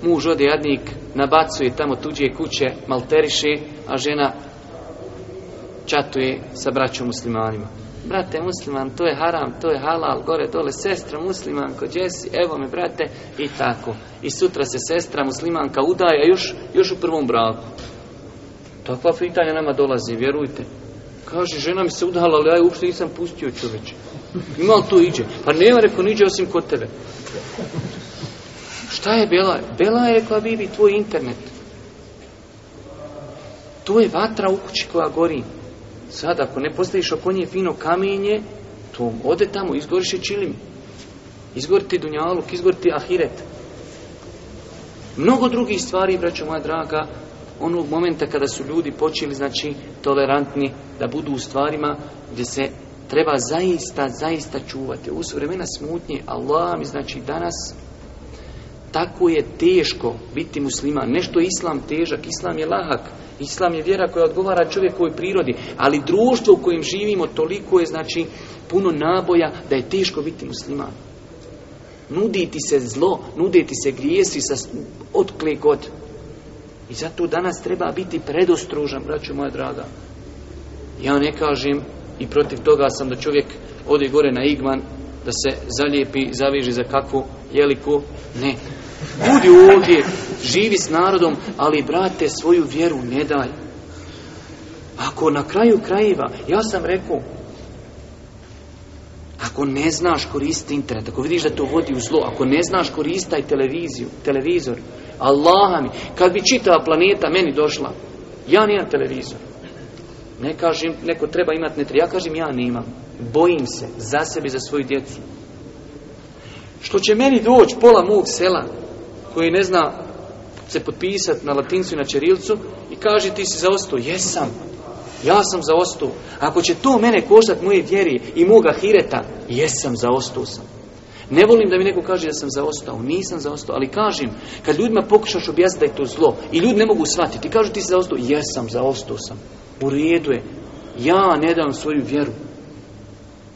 Muž odjednik jadnik, nabacuje tamo tuđe kuće, malteriše, a žena čatuje sa braćom muslimanima. Brate musliman, to je haram, to je halal, gore dole sestra musliman, kod jesi, evo me brate, i tako. I sutra se sestra muslimanka udaja još, još u prvom braku. Takva pitanja nama dolazi, vjerujte. Kaže, žena mi se udala, ali ja uopšte nisam pustio čoveče. Ima li to iđe? Pa nema, rekao, niđe osim kod tebe. Šta je Bela? Bela je rekla, Bibi, tvoj internet. To je vatra u kući koja gori. Sad, ako ne postaviš oko nje fino kamenje, to ode tamo, izgoriše čilim. Izgoriti dunjaluk, ti ahiret. Mnogo drugih stvari, braćo moja draga, onog momenta kada su ljudi počeli, znači, tolerantni da budu u stvarima gdje se treba zaista, zaista čuvati. U vremena smutnje, Allah mi znači danas tako je teško biti musliman. Nešto je islam težak, islam je lahak, islam je vjera koja odgovara čovjekovoj prirodi, ali društvo u kojem živimo toliko je znači puno naboja da je teško biti musliman. Nuditi se zlo, nuditi se grijesi sa, otkle god. I zato danas treba biti predostružan, braću moja draga. Ja ne kažem i protiv toga sam da čovjek ode gore na igman, da se zalijepi, zaviži za kakvu jeliku. Ne. Budi ovdje, živi s narodom, ali brate svoju vjeru ne daj. Ako na kraju krajeva, ja sam rekao, ako ne znaš koristiti internet, ako vidiš da to vodi u zlo, ako ne znaš koristaj televiziju, televizor, Allaha mi, kad bi čitava planeta meni došla, ja nemam televizor. Ne kažem, neko treba imati netri, ja kažem ja nemam. Bojim se, za sebe, za svoju djecu. Što će meni doći pola mog sela, koji ne zna se potpisati na latincu i na čerilcu, i kaže ti si zaostao, jesam, ja sam zaostao. Ako će to mene koštati moje vjeri i moga hireta, jesam zaostao sam. Ne volim da mi neko kaže da sam zaostao. Nisam zaostao, ali kažem, kad ljudima pokušaš objasniti da je to zlo i ljudi ne mogu shvatiti, kažu ti si zaostao, jesam, zaostao sam. U redu je. Ja ne dam svoju vjeru.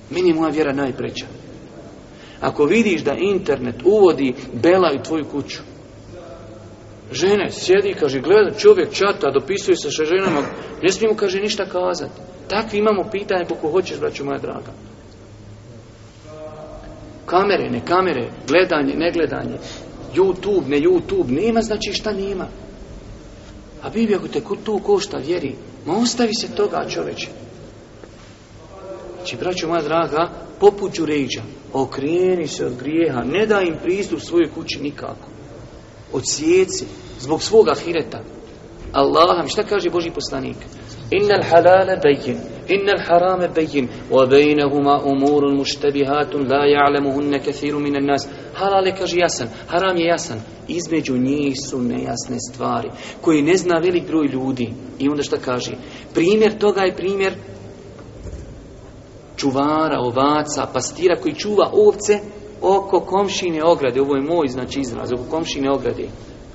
Meni je moja vjera najpreća. Ako vidiš da internet uvodi bela u tvoju kuću, žene sjedi, kaže, gleda, čovjek čata, dopisuje se sa ženama, ne mu kaže, ništa kazati. Takvi imamo pitanje, koliko hoćeš, braću moja draga. Kamere, ne kamere, gledanje, ne gledanje, YouTube, ne YouTube, nema znači šta nema. A Biblija ako te tu košta vjeri, ma ostavi se toga čoveče. Znači, braćo moja draga, poput Đuređa, okrijeni se od grijeha, ne daj im pristup svojoj kući nikako. sjeci, zbog svoga hireta. Allaham, šta kaže Boži poslanik? Innal halala bejjen, إن الحرام بين وبينهما أمور مشتبهات لا يعلمهن كثير من الناس Halal kaže, jasan. Haram je jasan. Između njih su nejasne stvari koje ne zna velik broj ljudi. I onda šta kaže? Primjer toga je primjer čuvara, ovaca, pastira koji čuva ovce oko komšine ograde. Ovo je moj, znači, izraz. Oko komšine ograde.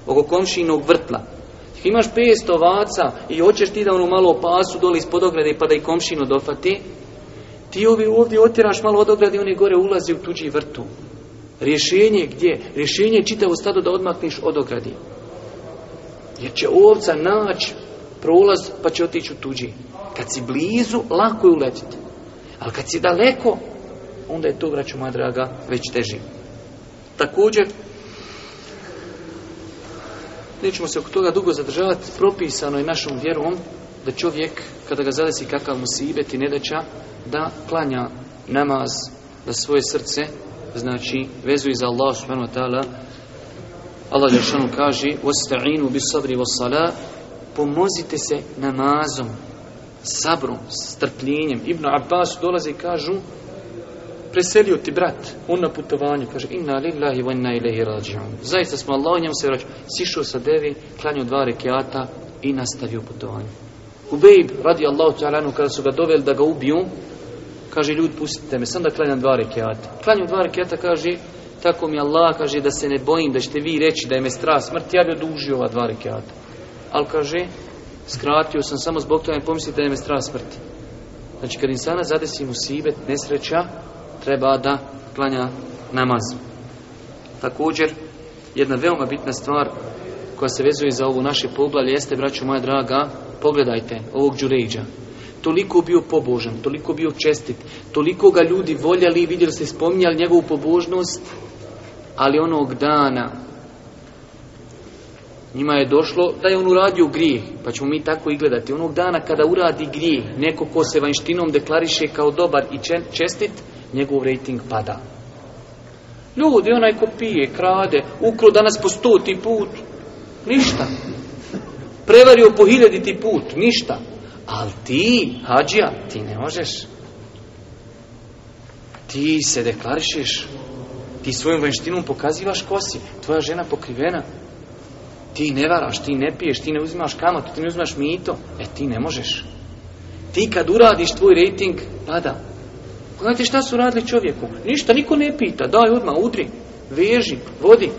Oko komšinog vrtla. Imaš 500 ovaca i hoćeš ti da onu malo pasu dole ispod ograde pa da i komšinu dofati, ti ovi ovdje otiraš malo od ograde i oni gore ulazi u tuđi vrtu. Rješenje gdje? Rješenje je čitavo stado da odmakneš od ograde. Jer će ovca naći prolaz pa će otići u tuđi. Kad si blizu, lako je uletiti. Ali kad si daleko, onda je to, vraću moja draga, već teži. Također, nećemo se oko toga dugo zadržavati, propisano je našom vjerom da čovjek, kada ga zadesi kakav mu se ibeti, nedaća, da klanja namaz, da svoje srce, znači, vezuje za Allah subhanahu wa ta'ala, Allah Jeršanu kaže Pomozite se namazom, sabrom, strpljenjem. Ibn Abbas dolaze i kažu preselio ti brat, on na putovanju, kaže, inna lillahi wa inna ilaihi rađi'un. Zaista smo Allah, njemu se vraćao. Sišao sa devi, klanio dva rekiata i nastavio putovanje. Ubejb, radi Allahu ta'alanu, kada su ga doveli da ga ubiju, kaže, ljud pustite me, sam da klanjam dva rekiata. Klanio dva rekiata, kaže, tako mi Allah, kaže, da se ne bojim, da ćete vi reći da je me strah smrti, ja bi odužio ova dva rekiata. Ali, kaže, skratio sam samo zbog toga, ne pomislite da je me strah smrti. Znači, kad insana zadesi musibet, nesreća, treba da klanja namaz. Također, jedna veoma bitna stvar koja se vezuje za ovu naše poglavlje jeste, braćo moja draga, pogledajte ovog Đuređa. Toliko bio pobožan, toliko bio čestit, toliko ga ljudi voljali, i vidjeli se spominjali njegovu pobožnost, ali onog dana njima je došlo da je on uradio grijeh, pa ćemo mi tako i gledati. Onog dana kada uradi grijeh, neko ko se vanštinom deklariše kao dobar i čestit, njegov rating pada. Ljudi, onaj ko pije, krade, ukro danas po stoti put, ništa. Prevario po hiljaditi put, ništa. Ali ti, hađija, ti ne možeš. Ti se deklarišeš, ti svojom venštinom pokazivaš kosi. tvoja žena pokrivena. Ti ne varaš, ti ne piješ, ti ne uzimaš kamatu, ti ne uzimaš mito. E, ti ne možeš. Ti kad uradiš, tvoj rating pada. Znate šta su radili čovjeku? Ništa, niko ne pita. Daj odmah, udri, veži, vodi.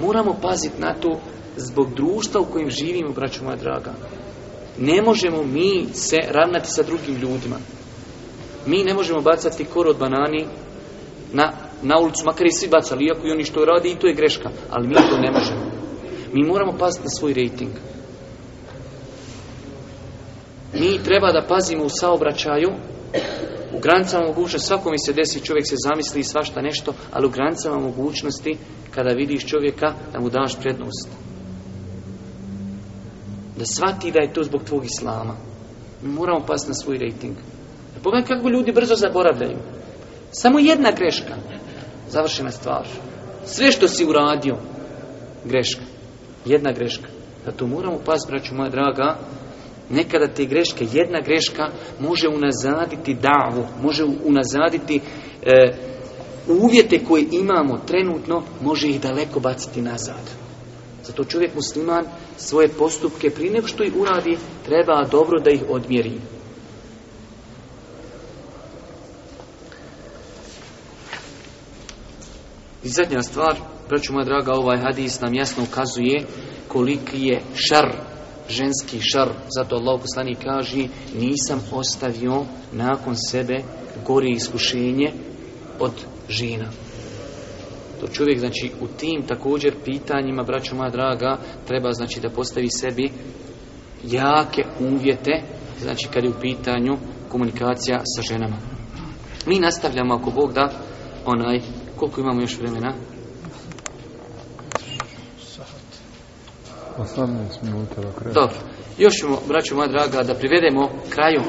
Moramo paziti na to zbog društva u kojem živimo, braću moja draga. Ne možemo mi se ravnati sa drugim ljudima. Mi ne možemo bacati kor od banani na, na ulicu, makar i svi bacali, iako i oni što radi i to je greška, ali mi to ne možemo. Mi moramo paziti na svoj rejting. Mi treba da pazimo u saobraćaju u granicama mogućnosti mi se desi, čovjek se zamisli i svašta nešto, ali u granicama mogućnosti kada vidiš čovjeka da mu daš prednost. Da shvati da je to zbog tvog islama. Mi moramo pasti na svoj rejting. Pogledaj kako ljudi brzo zaboravljaju. Samo jedna greška, završena stvar. Sve što si uradio, greška. Jedna greška. Zato moramo pasiti, braću moja draga, Nekada te greške, jedna greška može unazaditi davu, može unazaditi e, uvjete koje imamo trenutno, može ih daleko baciti nazad. Zato čovjek musliman svoje postupke prije nego što ih uradi, treba dobro da ih odmjeri. I zadnja stvar, braću moja draga, ovaj hadis nam jasno ukazuje koliki je šar ženski šar. Zato Allah poslani kaže nisam ostavio nakon sebe gori iskušenje od žena. To čovjek, znači, u tim također pitanjima, braćo moja draga, treba, znači, da postavi sebi jake uvjete, znači, kad je u pitanju komunikacija sa ženama. Mi nastavljamo, ako Bog da, onaj, koliko imamo još vremena? minuta Dobro. Još ćemo, braćo moja draga, da privedemo kraju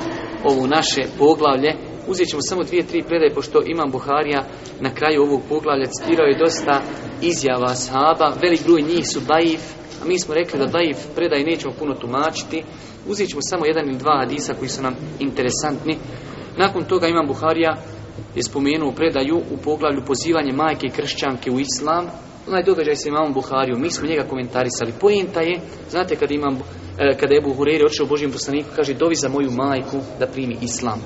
ovo naše poglavlje. Uzet ćemo samo dvije, tri predaje, pošto Imam Buharija na kraju ovog poglavlja citirao je dosta izjava sahaba. Velik broj njih su daif, a mi smo rekli da daif predaj nećemo puno tumačiti. Uzet ćemo samo jedan ili dva hadisa koji su nam interesantni. Nakon toga Imam Buharija je spomenuo predaju u poglavlju pozivanje majke i kršćanke u islam, onaj događaj sa imamom Buhariju, mi smo njega komentarisali. Pojenta je, znate kada imam, e, kada je Ebu očeo Božijem poslaniku, kaže dovi za moju majku da primi islam.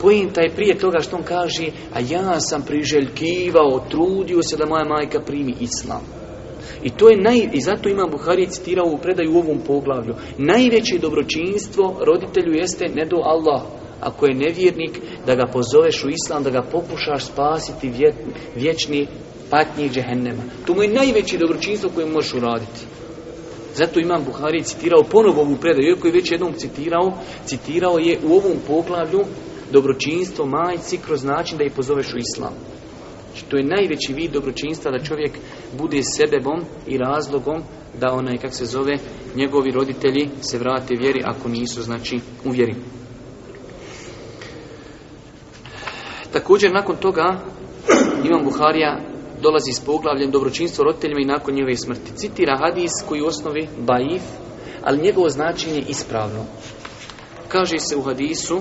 Pojenta je prije toga što on kaže, a ja sam priželjkivao, trudio se da moja majka primi islam. I to je naj, i zato imam Buhari citirao u predaju u ovom poglavlju. Najveće dobročinstvo roditelju jeste ne do Allah. Ako je nevjernik, da ga pozoveš u islam, da ga pokušaš spasiti vječni patnje džehennema. To mu je najveće dobročinstvo koje možeš uraditi. Zato imam Buhari citirao ponovo ovu predaju, iako je već jednom citirao, citirao je u ovom poglavlju dobročinstvo majci kroz način da ih pozoveš u islam. Znači, to je najveći vid dobročinstva da čovjek bude sebebom i razlogom da onaj, kak se zove, njegovi roditelji se vrate vjeri ako nisu, znači, u vjeri. Također, nakon toga, Imam Buharija dolazi s poglavljem dobročinstvo roditeljima i nakon njove smrti. Citira hadis koji u osnovi baif, ali njegovo značenje ispravno. Kaže se u hadisu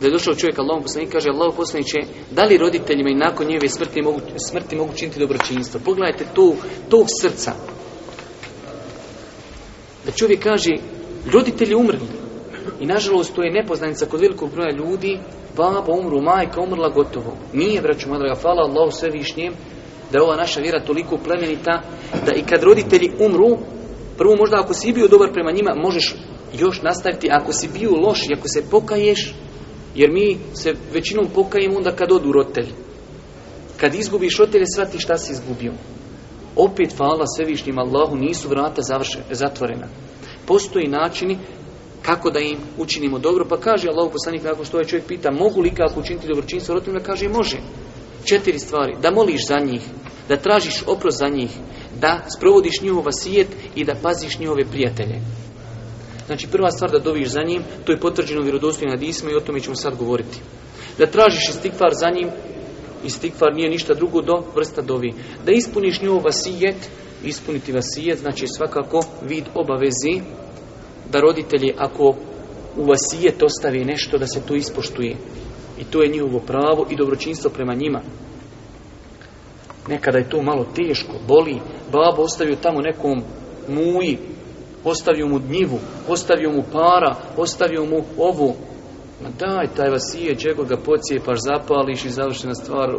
da je došao čovjek Allahom poslanik, kaže Allah će, da li roditeljima i nakon njeve smrti mogu, smrti mogu činiti dobročinstvo? Pogledajte to, tog srca. Da čovjek kaže, roditelji umrli. I nažalost to je nepoznanica kod velikog broja ljudi baba umru, majka umrla, gotovo. Nije, braću draga, hvala Allahu svevišnjem, da je ova naša vjera toliko plemenita, da i kad roditelji umru, prvo možda ako si bio dobar prema njima, možeš još nastaviti, ako si bio loš i ako se pokaješ, jer mi se većinom pokajemo onda kad odu roditelji. Kad izgubiš roditelje, shvati šta si izgubio. Opet, hvala svevišnjim Allahu, nisu vrata zatvorena. Postoji načini kako da im učinimo dobro. Pa kaže Allah poslanik nakon što ovaj čovjek pita mogu li kako učiniti dobročinstvo da kaže može. Četiri stvari, da moliš za njih, da tražiš oprost za njih, da sprovodiš njihov sijet i da paziš njihove prijatelje. Znači prva stvar da doviš za njim, to je potvrđeno vjerodostojno disma i o tome ćemo sad govoriti. Da tražiš istikvar za njim, istikvar nije ništa drugo do vrsta dovi. Da ispuniš njihov vasijet, ispuniti sijet, znači svakako vid obavezi da roditelji ako u to stavi nešto da se to ispoštuje. I to je njihovo pravo i dobročinstvo prema njima. Nekada je to malo teško, boli. Babo ostavio tamo nekom muji, ostavio mu dnjivu, ostavio mu para, ostavio mu ovu. Ma daj, taj vasije, džego ga paš zapališ i završena stvar.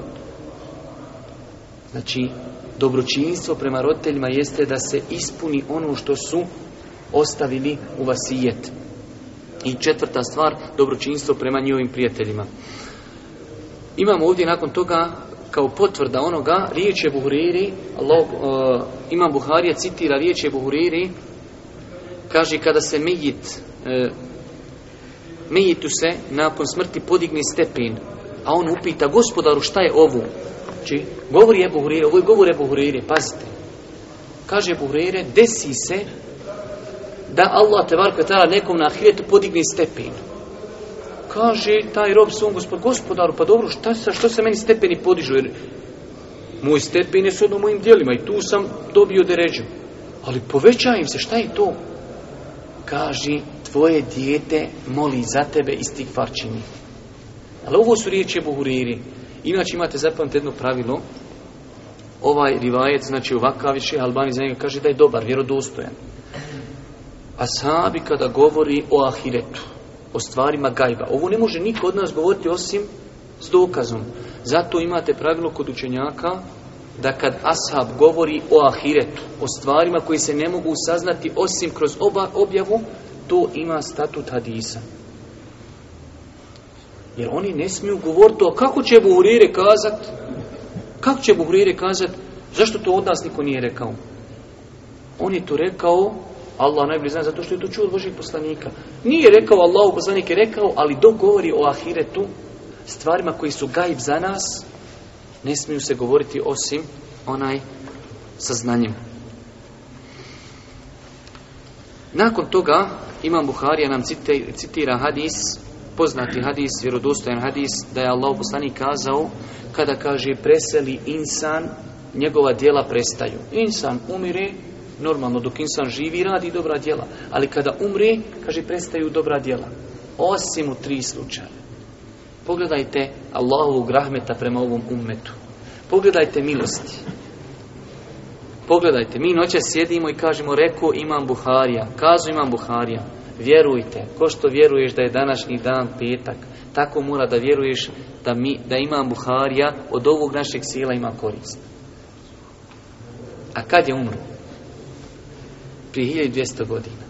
Znači, dobročinstvo prema roditeljima jeste da se ispuni ono što su ostavili u vasijet. I četvrta stvar, dobročinstvo prema njihovim prijateljima. Imamo ovdje nakon toga kao potvrda onoga riječ je Buhuriri, Allah, e, Imam Buharija citira riječ je Buhuriri, kaže kada se mejit, uh, mejitu se nakon smrti podigne stepin a on upita gospodaru šta je ovo? Znači, govori je Buhuriri, ovo je govor je Buhuriri, pazite. Kaže Buhuriri, desi se da Allah te nekom na ahiretu podigne stepen. Kaže taj rob svom gospodaru, pa dobro, šta, što se meni stepeni podižu? Jer moj stepen je odno mojim dijelima i tu sam dobio deređu. Ali povećaj im se, šta je to? Kaže, tvoje dijete moli za tebe i tih farčini. Ali ovo su riječi Buhuriri. Inače imate zapamte jedno pravilo. Ovaj rivajec, znači ovakav više Albani za njega kaže da je dobar, vjerodostojan ashabi kada govori o ahiretu, o stvarima gajba. Ovo ne može niko od nas govoriti osim s dokazom. Zato imate pravilo kod učenjaka da kad ashab govori o ahiretu, o stvarima koji se ne mogu saznati osim kroz oba objavu, to ima statut hadisa. Jer oni ne smiju govoriti o kako će Buhurire kazat, kako će Buhurire kazat, zašto to od nas niko nije rekao? On je to rekao Allah najbolje zna zato što je to čuo od Božih poslanika. Nije rekao Allahu poslanik je rekao, ali dok govori o ahiretu, stvarima koji su gajb za nas, ne smiju se govoriti osim onaj sa znanjem. Nakon toga Imam Buharija nam citira hadis, poznati hadis, vjerodostojan hadis, da je Allah poslanik kazao, kada kaže preseli insan, njegova dijela prestaju. Insan umire, Normalno, dok insan živi, radi dobra djela. Ali kada umri, kaže, prestaju dobra djela. Osim u tri slučaja. Pogledajte Allahu grahmeta prema ovom ummetu. Pogledajte milosti. Pogledajte, mi noće sjedimo i kažemo, reko, imam Buharija, kazu imam Buharija. Vjerujte, ko što vjeruješ da je današnji dan petak, tako mora da vjeruješ da, mi, da imam Buharija, od ovog našeg sila ima korist. A kad je umro? prije 1200 godina.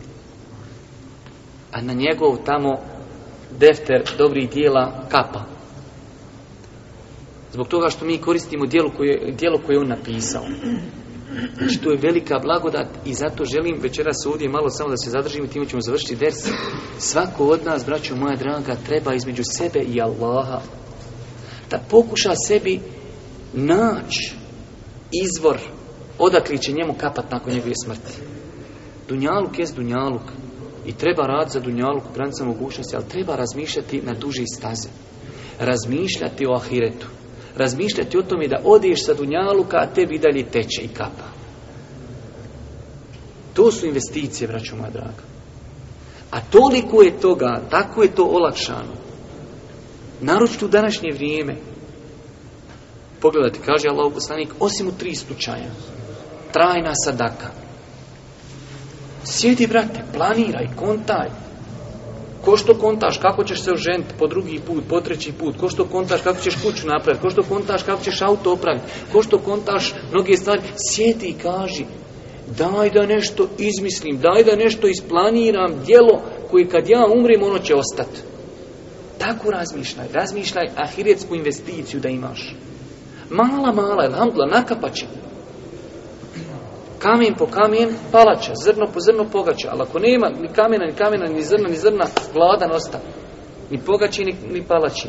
A na njegov tamo defter dobrih dijela kapa. Zbog toga što mi koristimo dijelo koje, koje je on napisao. Znači, to je velika blagodat i zato želim večeras ovdje malo samo da se zadržimo, time ćemo završiti ders. Svako od nas, braću moja draga, treba između sebe i Allaha da pokuša sebi naći izvor odakle će njemu kapat nakon njegove smrti. Dunjaluk jest dunjaluk i treba rad za dunjaluk u granicama mogućnosti, ali treba razmišljati na duži staze. Razmišljati o ahiretu. Razmišljati o tome da odiješ sa dunjaluka, a tebi dalje teče i kapa. To su investicije, vraću moja draga. A toliko je toga, tako je to olakšano. Naročito u današnje vrijeme. Pogledajte, kaže Allah osim u tri slučaja. Trajna sadaka Sjedi, brate, planiraj, kontaj. Ko što kontaš, kako ćeš se oženiti po drugi put, po treći put, ko što kontaš, kako ćeš kuću napraviti, ko što kontaš, kako ćeš auto opraviti, ko što kontaš mnoge stvari, sjedi i kaži, daj da nešto izmislim, daj da nešto isplaniram, djelo koje kad ja umrem, ono će ostati. Tako razmišljaj, razmišljaj ahiretsku investiciju da imaš. Mala, mala, je nakapaći kamen po kamen palača, zrno po zrno pogača. Ali ako nema ni kamena, ni kamena, ni zrna, ni zrna, Vlada ostaje. Ni pogači, ni, ni palači.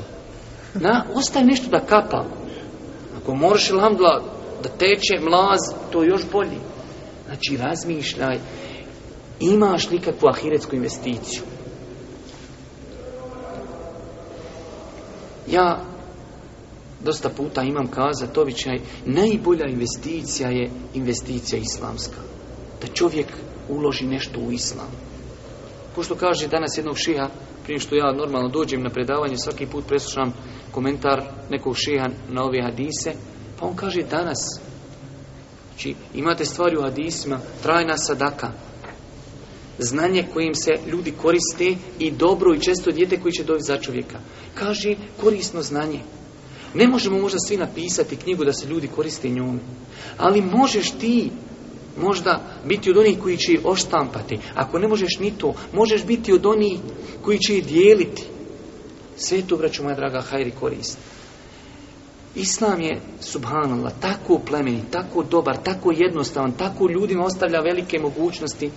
Na, ostaje nešto da kapa. Ako moraš ilhamdla da teče mlaz, to još bolji. Znači, razmišljaj, imaš li kakvu ahiretsku investiciju? Ja Dosta puta imam običaj najbolja investicija je investicija islamska. Da čovjek uloži nešto u islam. Ko što kaže danas jednog šeha prije što ja normalno dođem na predavanje, svaki put preslušam komentar nekog šeha na ove hadise, pa on kaže danas, znači imate stvari u hadisima, trajna sadaka, znanje kojim se ljudi koriste i dobro i često djete koji će dobiti za čovjeka. Kaže korisno znanje. Ne možemo možda svi napisati knjigu da se ljudi koriste nju, Ali možeš ti možda biti od onih koji će oštampati. Ako ne možeš ni to, možeš biti od onih koji će je dijeliti. Sve to, braću moja draga, hajri korist. Islam je, subhanallah, tako plemeni, tako dobar, tako jednostavan, tako ljudima ostavlja velike mogućnosti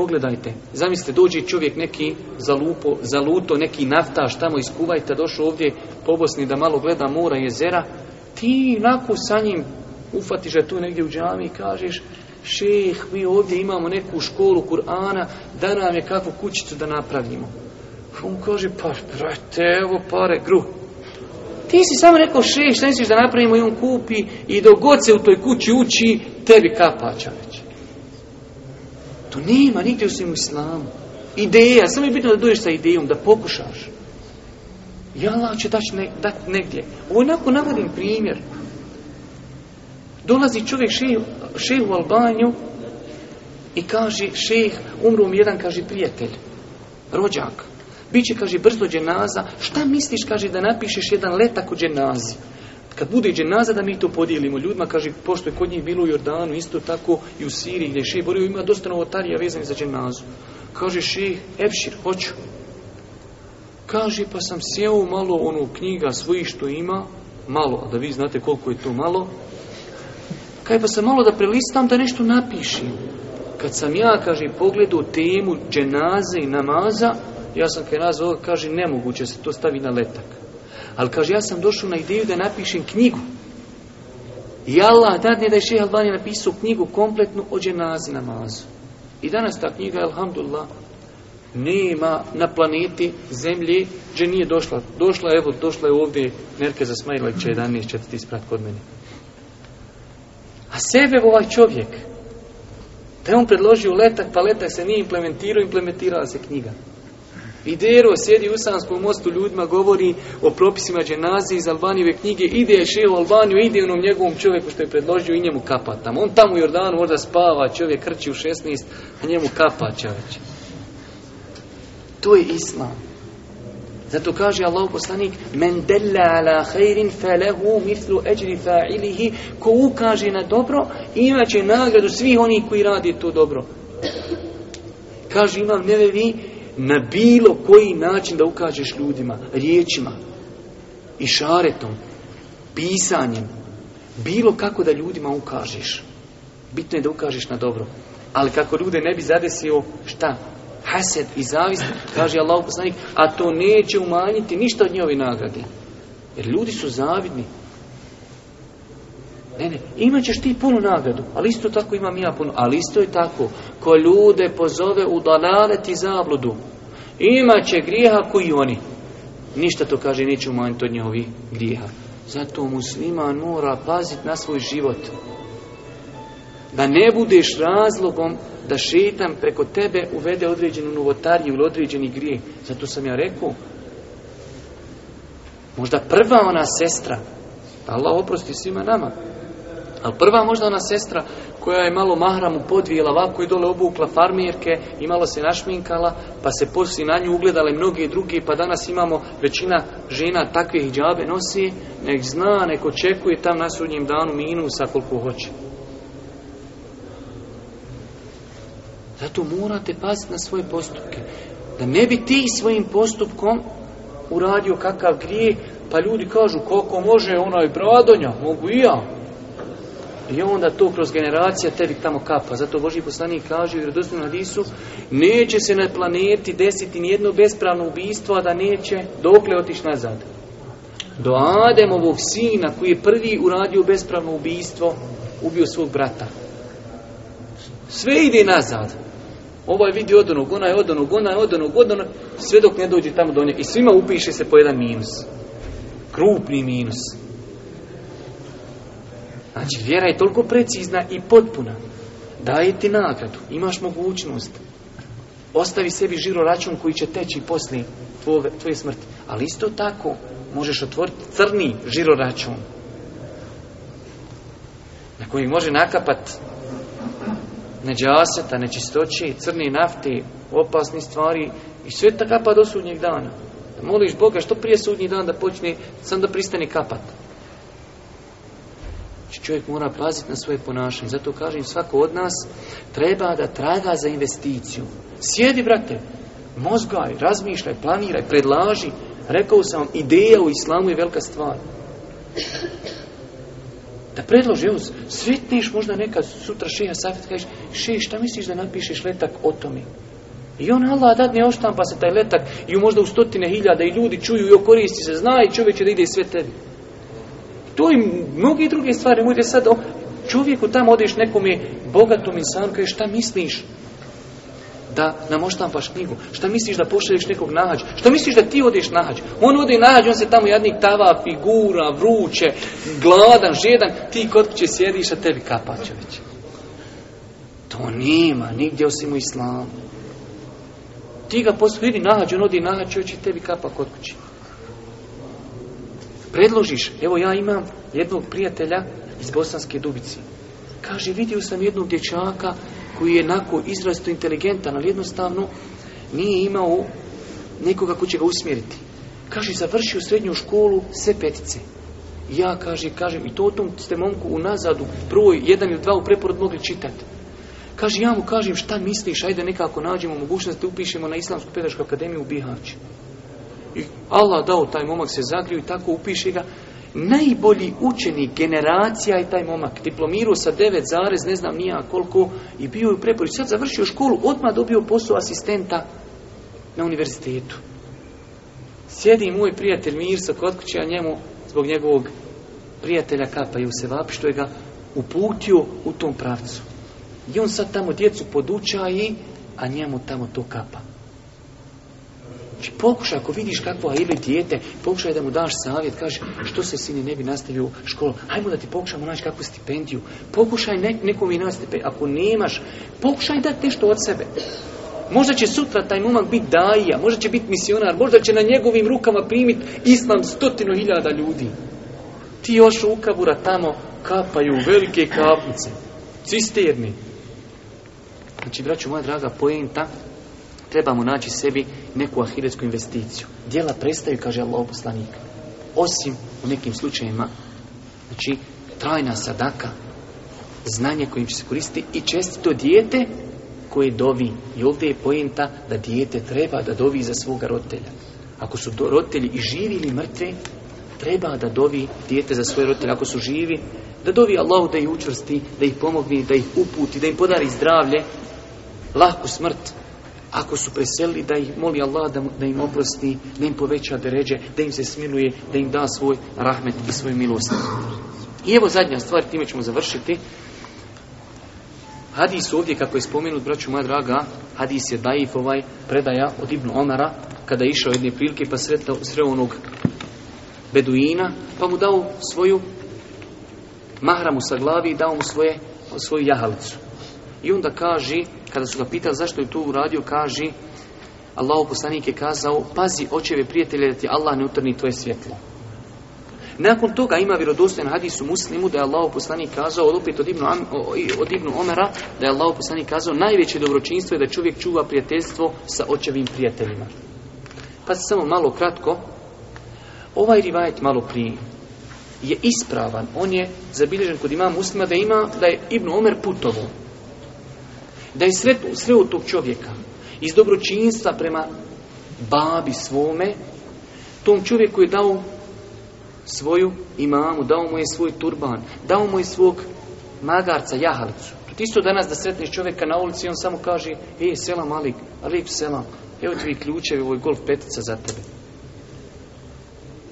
Pogledajte, zamislite, dođe čovjek neki za zaluto, neki naftaš tamo iz Kuvajta, došao ovdje po Bosni da malo gleda mora i jezera, ti onako sa njim ufatiš da tu negdje u džami i kažeš šeh, mi ovdje imamo neku školu Kur'ana, da nam je kakvu kućicu da napravimo. On kaže, pa brate, evo pare, gru. Ti si samo rekao šeh, šta misliš da napravimo i on kupi i dok god se u toj kući uči, tebi već. To nema nigdje u svim islamu. Ideja, samo je bitno da dođeš sa idejom, da pokušaš. I Allah će dati ne, negdje. Ovo onako navodim primjer. Dolazi čovjek šeju, u Albanju i kaže, šejh, umru mi jedan, kaže, prijatelj, rođak. Biće, kaže, brzo dženaza. Šta misliš, kaže, da napišeš jedan letak u dženazi? kad bude dženaza da mi to podijelimo ljudima, kaže, pošto je kod njih bilo u Jordanu, isto tako i u Siriji gdje je šeh borio, ima dosta novotarija vezanih za dženazu. Kaže ših, Epšir, hoću. Kaže, pa sam sjeo malo onu knjiga svojih što ima, malo, a da vi znate koliko je to malo. Kaj pa sam malo da prelistam da nešto napišem. Kad sam ja, kaže, pogledao temu dženaze i namaza, ja sam kaj nazvao, kaže, nemoguće se to stavi na letak. Ali kaže, ja sam došao na ideju da napišem knjigu. I Allah dadne da je šeha Albani napisao knjigu kompletnu o dženazi mazu. I danas ta knjiga, alhamdulillah, nema na planeti zemlji, gdje nije došla. Došla, evo, došla je ovdje Merke za Smajlak će 11 isprat kod mene. A sebe ovaj čovjek, da je on predložio letak, pa letak se nije implementirao, implementirala se knjiga. I Dero sjedi u Sanskom mostu, ljudima govori o propisima dženazi iz Albanijeve knjige, ide šeo u Albaniju, ide onom njegovom čovjeku što je predložio i njemu kapa tamo. On tamo u Jordanu možda spava, čovjek krči u 16, a njemu kapa čovjek. To je Islam. Zato kaže Allah poslanik Men della ala felehu mislu eđri fa'ilihi Ko ukaže na dobro, će nagradu svih onih koji radi to dobro. Kaže imam nevevi na bilo koji način da ukažeš ljudima, riječima i šaretom, pisanjem, bilo kako da ljudima ukažeš. Bitno je da ukažeš na dobro. Ali kako ljude ne bi zadesio, šta? Hased i zavist, kaže Allah a to neće umanjiti ništa od njovi nagradi. Jer ljudi su zavidni, ne, ne, imat ćeš ti punu nagradu, ali isto tako imam ja punu Ali isto je tako, ko ljude pozove u dalalet i zabludu, imat će grijeha koji oni. Ništa to kaže, neće umanjiti od njihovi grijeha. Zato musliman mora paziti na svoj život. Da ne budeš razlogom da šetan preko tebe uvede određenu novotariju ili određeni grije Zato sam ja rekao, možda prva ona sestra, Allah oprosti svima nama, ali prva možda ona sestra koja je malo mahramu podvijela ovako i dole obukla farmirke i malo se našminkala, pa se poslije na nju ugledale mnogi drugi pa danas imamo većina žena takvih džabe nosi, nek zna, nek očekuje tam na sudnjem danu minusa koliko hoće. Zato morate paziti na svoje postupke. Da ne bi ti svojim postupkom uradio kakav grije, pa ljudi kažu koliko može onaj bradonja, mogu i ja. I onda to kroz generacija tebi tamo kapa. Zato Boži poslanik kaže u na hadisu neće se na planeti desiti nijedno bespravno ubistvo, a da neće dokle otići nazad. Do Ademovog sina koji je prvi uradio bespravno ubistvo, ubio svog brata. Sve ide nazad. Ovaj vidi od onog, onaj od onog, onaj od onog, sve dok ne dođe tamo do nje I svima upiše se po jedan minus. Krupni minus. Znači, vjera je toliko precizna i potpuna. Daje ti nagradu, imaš mogućnost. Ostavi sebi žiro račun koji će teći poslije tvoje, tvoje smrti. Ali isto tako možeš otvoriti crni žiro račun na koji može nakapat neđaseta, nečistoće, crni nafte, opasni stvari i sve ta kapa do sudnjeg dana. Da moliš Boga što prije sudnji dan da počne, sam da pristane kapat. Znači čovjek mora paziti na svoje ponašanje. Zato kažem, svako od nas treba da traga za investiciju. Sjedi, brate, mozgaj, razmišljaj, planiraj, predlaži. Rekao sam vam, ideja u islamu je velika stvar. Da predloži, evo, sretniš možda neka sutra šeha Safet, kažeš, še, šta misliš da napišeš letak o tome? I on Allah dadne oštampa se taj letak i možda u stotine hiljada i ljudi čuju i koristi se, zna i čovjek da ide sve tebi. To i mnogi druge stvari. Mojte sad o čovjeku tamo odeš nekom bogatom insanu, kaže šta misliš? Da nam oštampaš knjigu. Šta misliš da pošalješ nekog nahađa? Šta misliš da ti odeš nahađ? On ode nađu on se tamo jadnik tava, figura, vruće, gladan, žedan. Ti kod kuće sjediš, a tebi kapaće već. To nema nigdje osim u islamu. Ti ga poslu, vidi on odi nahađ, oči tebi kapa kod kuće predložiš, evo ja imam jednog prijatelja iz Bosanske Dubici. Kaže, vidio sam jednog dječaka koji je nako izrazito inteligentan, ali jednostavno nije imao nekoga ko će ga usmjeriti. Kaže, završio srednju školu sve petice. Ja, kaže, kažem, i to o tom ste momku u nazadu, broj, jedan ili dva u preporod mogli čitati. Kaže, ja mu kažem, šta misliš, ajde nekako nađemo mogućnost da upišemo na Islamsku pedagošku akademiju u Bihać. I Allah dao taj momak se zagriju i tako upiše ga najbolji učenik generacija je taj momak. Diplomirao sa 9 zarez, ne znam nija koliko, i bio je u preporuci. Sad završio školu, odmah dobio posao asistenta na univerzitetu. Sjedi moj prijatelj Mirsa kod kuće, a njemu zbog njegovog prijatelja Kapa i Sevapi, što je ga uputio u tom pravcu. I on sad tamo djecu podučaji, a njemu tamo to kapa. Znači, Pokušaj, ako vidiš kakvo ili dijete, pokušaj da mu daš savjet, kaže što se sine ne bi nastavio u školu, ajmo da ti pokušamo naći kakvu stipendiju, pokušaj ne, nekom i ako nemaš, pokušaj dati nešto od sebe. Možda će sutra taj momak biti daija, možda će biti misionar, možda će na njegovim rukama primiti islam stotinu hiljada ljudi. Ti još u tamo kapaju velike kapnice, cisterni. Znači, braću moja draga, poenta, trebamo naći sebi neku ahiretsku investiciju. Dijela prestaju, kaže Allah poslanik. Osim u nekim slučajevima, znači, trajna sadaka, znanje kojim će se koristiti i čestito dijete koje dovi. I ovdje je pojenta da dijete treba da dovi za svoga roditelja. Ako su roditelji i živi ili mrtvi, treba da dovi dijete za svoje roditelje. Ako su živi, da dovi Allah da ih učvrsti, da ih pomogni, da ih uputi, da im podari zdravlje, lahku smrt ako su preselili, da ih moli Allah da, da im oprosti, da im poveća deređe, da im se smiluje, da im da svoj rahmet i svoju milost. I evo zadnja stvar, time ćemo završiti. Hadis ovdje, kako je spomenut, braću moja draga, hadis je daif ovaj predaja od Ibnu Omara, kada je išao jedne prilike pa sretao, sreo onog beduina, pa mu dao svoju mahramu sa glavi i dao mu svoje, svoju jahalicu. I onda kaži, kada su ga pitali zašto je to uradio, kaži, Allahu poslanik je kazao, pazi očeve prijatelje da ti Allah ne utrni tvoje svjetlo. Nakon toga ima vjerodostojan hadis u muslimu da je Allah poslanik kazao, od opet od Ibnu, Omera, da je Allah poslanik kazao, najveće dobročinstvo je da čovjek čuva prijateljstvo sa očevim prijateljima. Pa samo malo kratko, ovaj rivajet malo prije je ispravan, on je zabilježen kod ima muslima da ima, da je Ibnu Omer putovo. Da je sve, od tog čovjeka, iz dobročinstva prema babi svome, tom čovjeku je dao svoju imamu, dao mu je svoj turban, dao mu je svog magarca, jahalicu. To isto danas da sretneš čovjeka na ulici on samo kaže, e, selam Alik, Alik selam, evo tvi ključevi, ovo je golf petica za tebe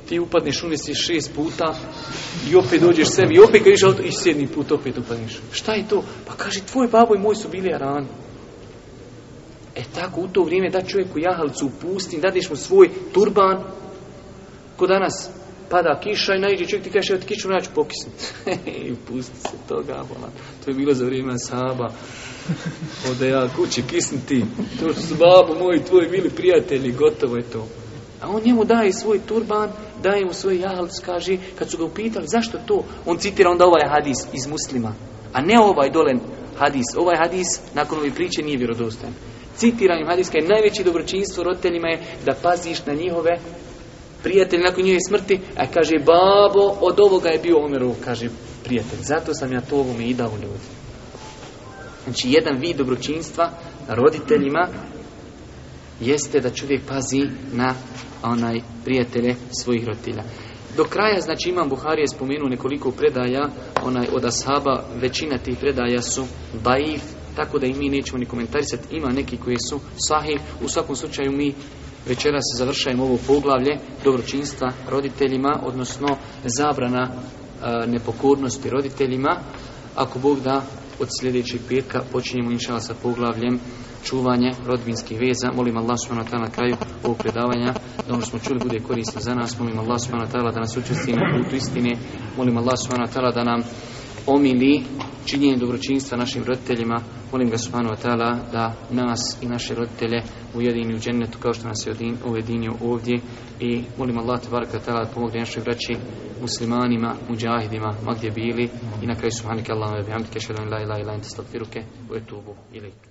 ti upadneš unesi šest puta i opet dođeš sebi i opet griš i sedmi put opet upadneš. Šta je to? Pa kaže, tvoj babo i moj su bili rani. E tako, u to vrijeme da čovjeku jahalcu u dadiš mu svoj turban, ko danas pada kiša i najde čovjek ti kaže, od kiču ja ću I pusti se toga, To je bilo za vrijeme saba. Ode ja kući kisniti. To su babo moji, tvoji bili prijatelji, gotovo je to. A on njemu daje svoj turban, daje mu svoj jahalic, kaže, kad su ga upitali zašto to, on citira onda ovaj hadis iz muslima, a ne ovaj dolen hadis. Ovaj hadis nakon ove priče nije vjerodostan. hadis, hadiska je najveće dobročinstvo roditeljima je da paziš na njihove prijatelje nakon njihove smrti, a kaže, babo, od ovoga je bio Omerov, kaže, prijatelj. Zato sam ja to ovome i dao ljudi. Znači, jedan vid dobročinstva roditeljima jeste da čovjek pazi na onaj prijatelje svojih roditelja. Do kraja, znači Imam Buhari je spomenuo nekoliko predaja, onaj od Ashaba, većina tih predaja su daif, tako da i mi nećemo ni komentarisati, ima neki koji su sahih, u svakom slučaju mi večeras završajemo ovo poglavlje dobročinstva roditeljima, odnosno zabrana e, nepokornosti roditeljima, ako Bog da od sljedećeg petka počinjemo inšala sa poglavljem čuvanje rodbinskih veza. Molim Allah subhanahu wa na kraju ovog predavanja da ono što smo čuli bude korisno za nas. Molim Allah subhanahu wa da nas učestvuje na putu istine. Molim Allah subhanahu wa da nam omili činjenje dobročinstva našim roditeljima. Molim ga subhanahu wa ta'ala da nas i naše roditelje ujedini u džennetu kao što nas je ujedinio ovdje. I molim Allah tabaraka ta'ala da pomogne našoj vraći muslimanima, muđahidima, ma gdje bili. I na kraju subhanahu wa ta'ala, bihamdike, šedun la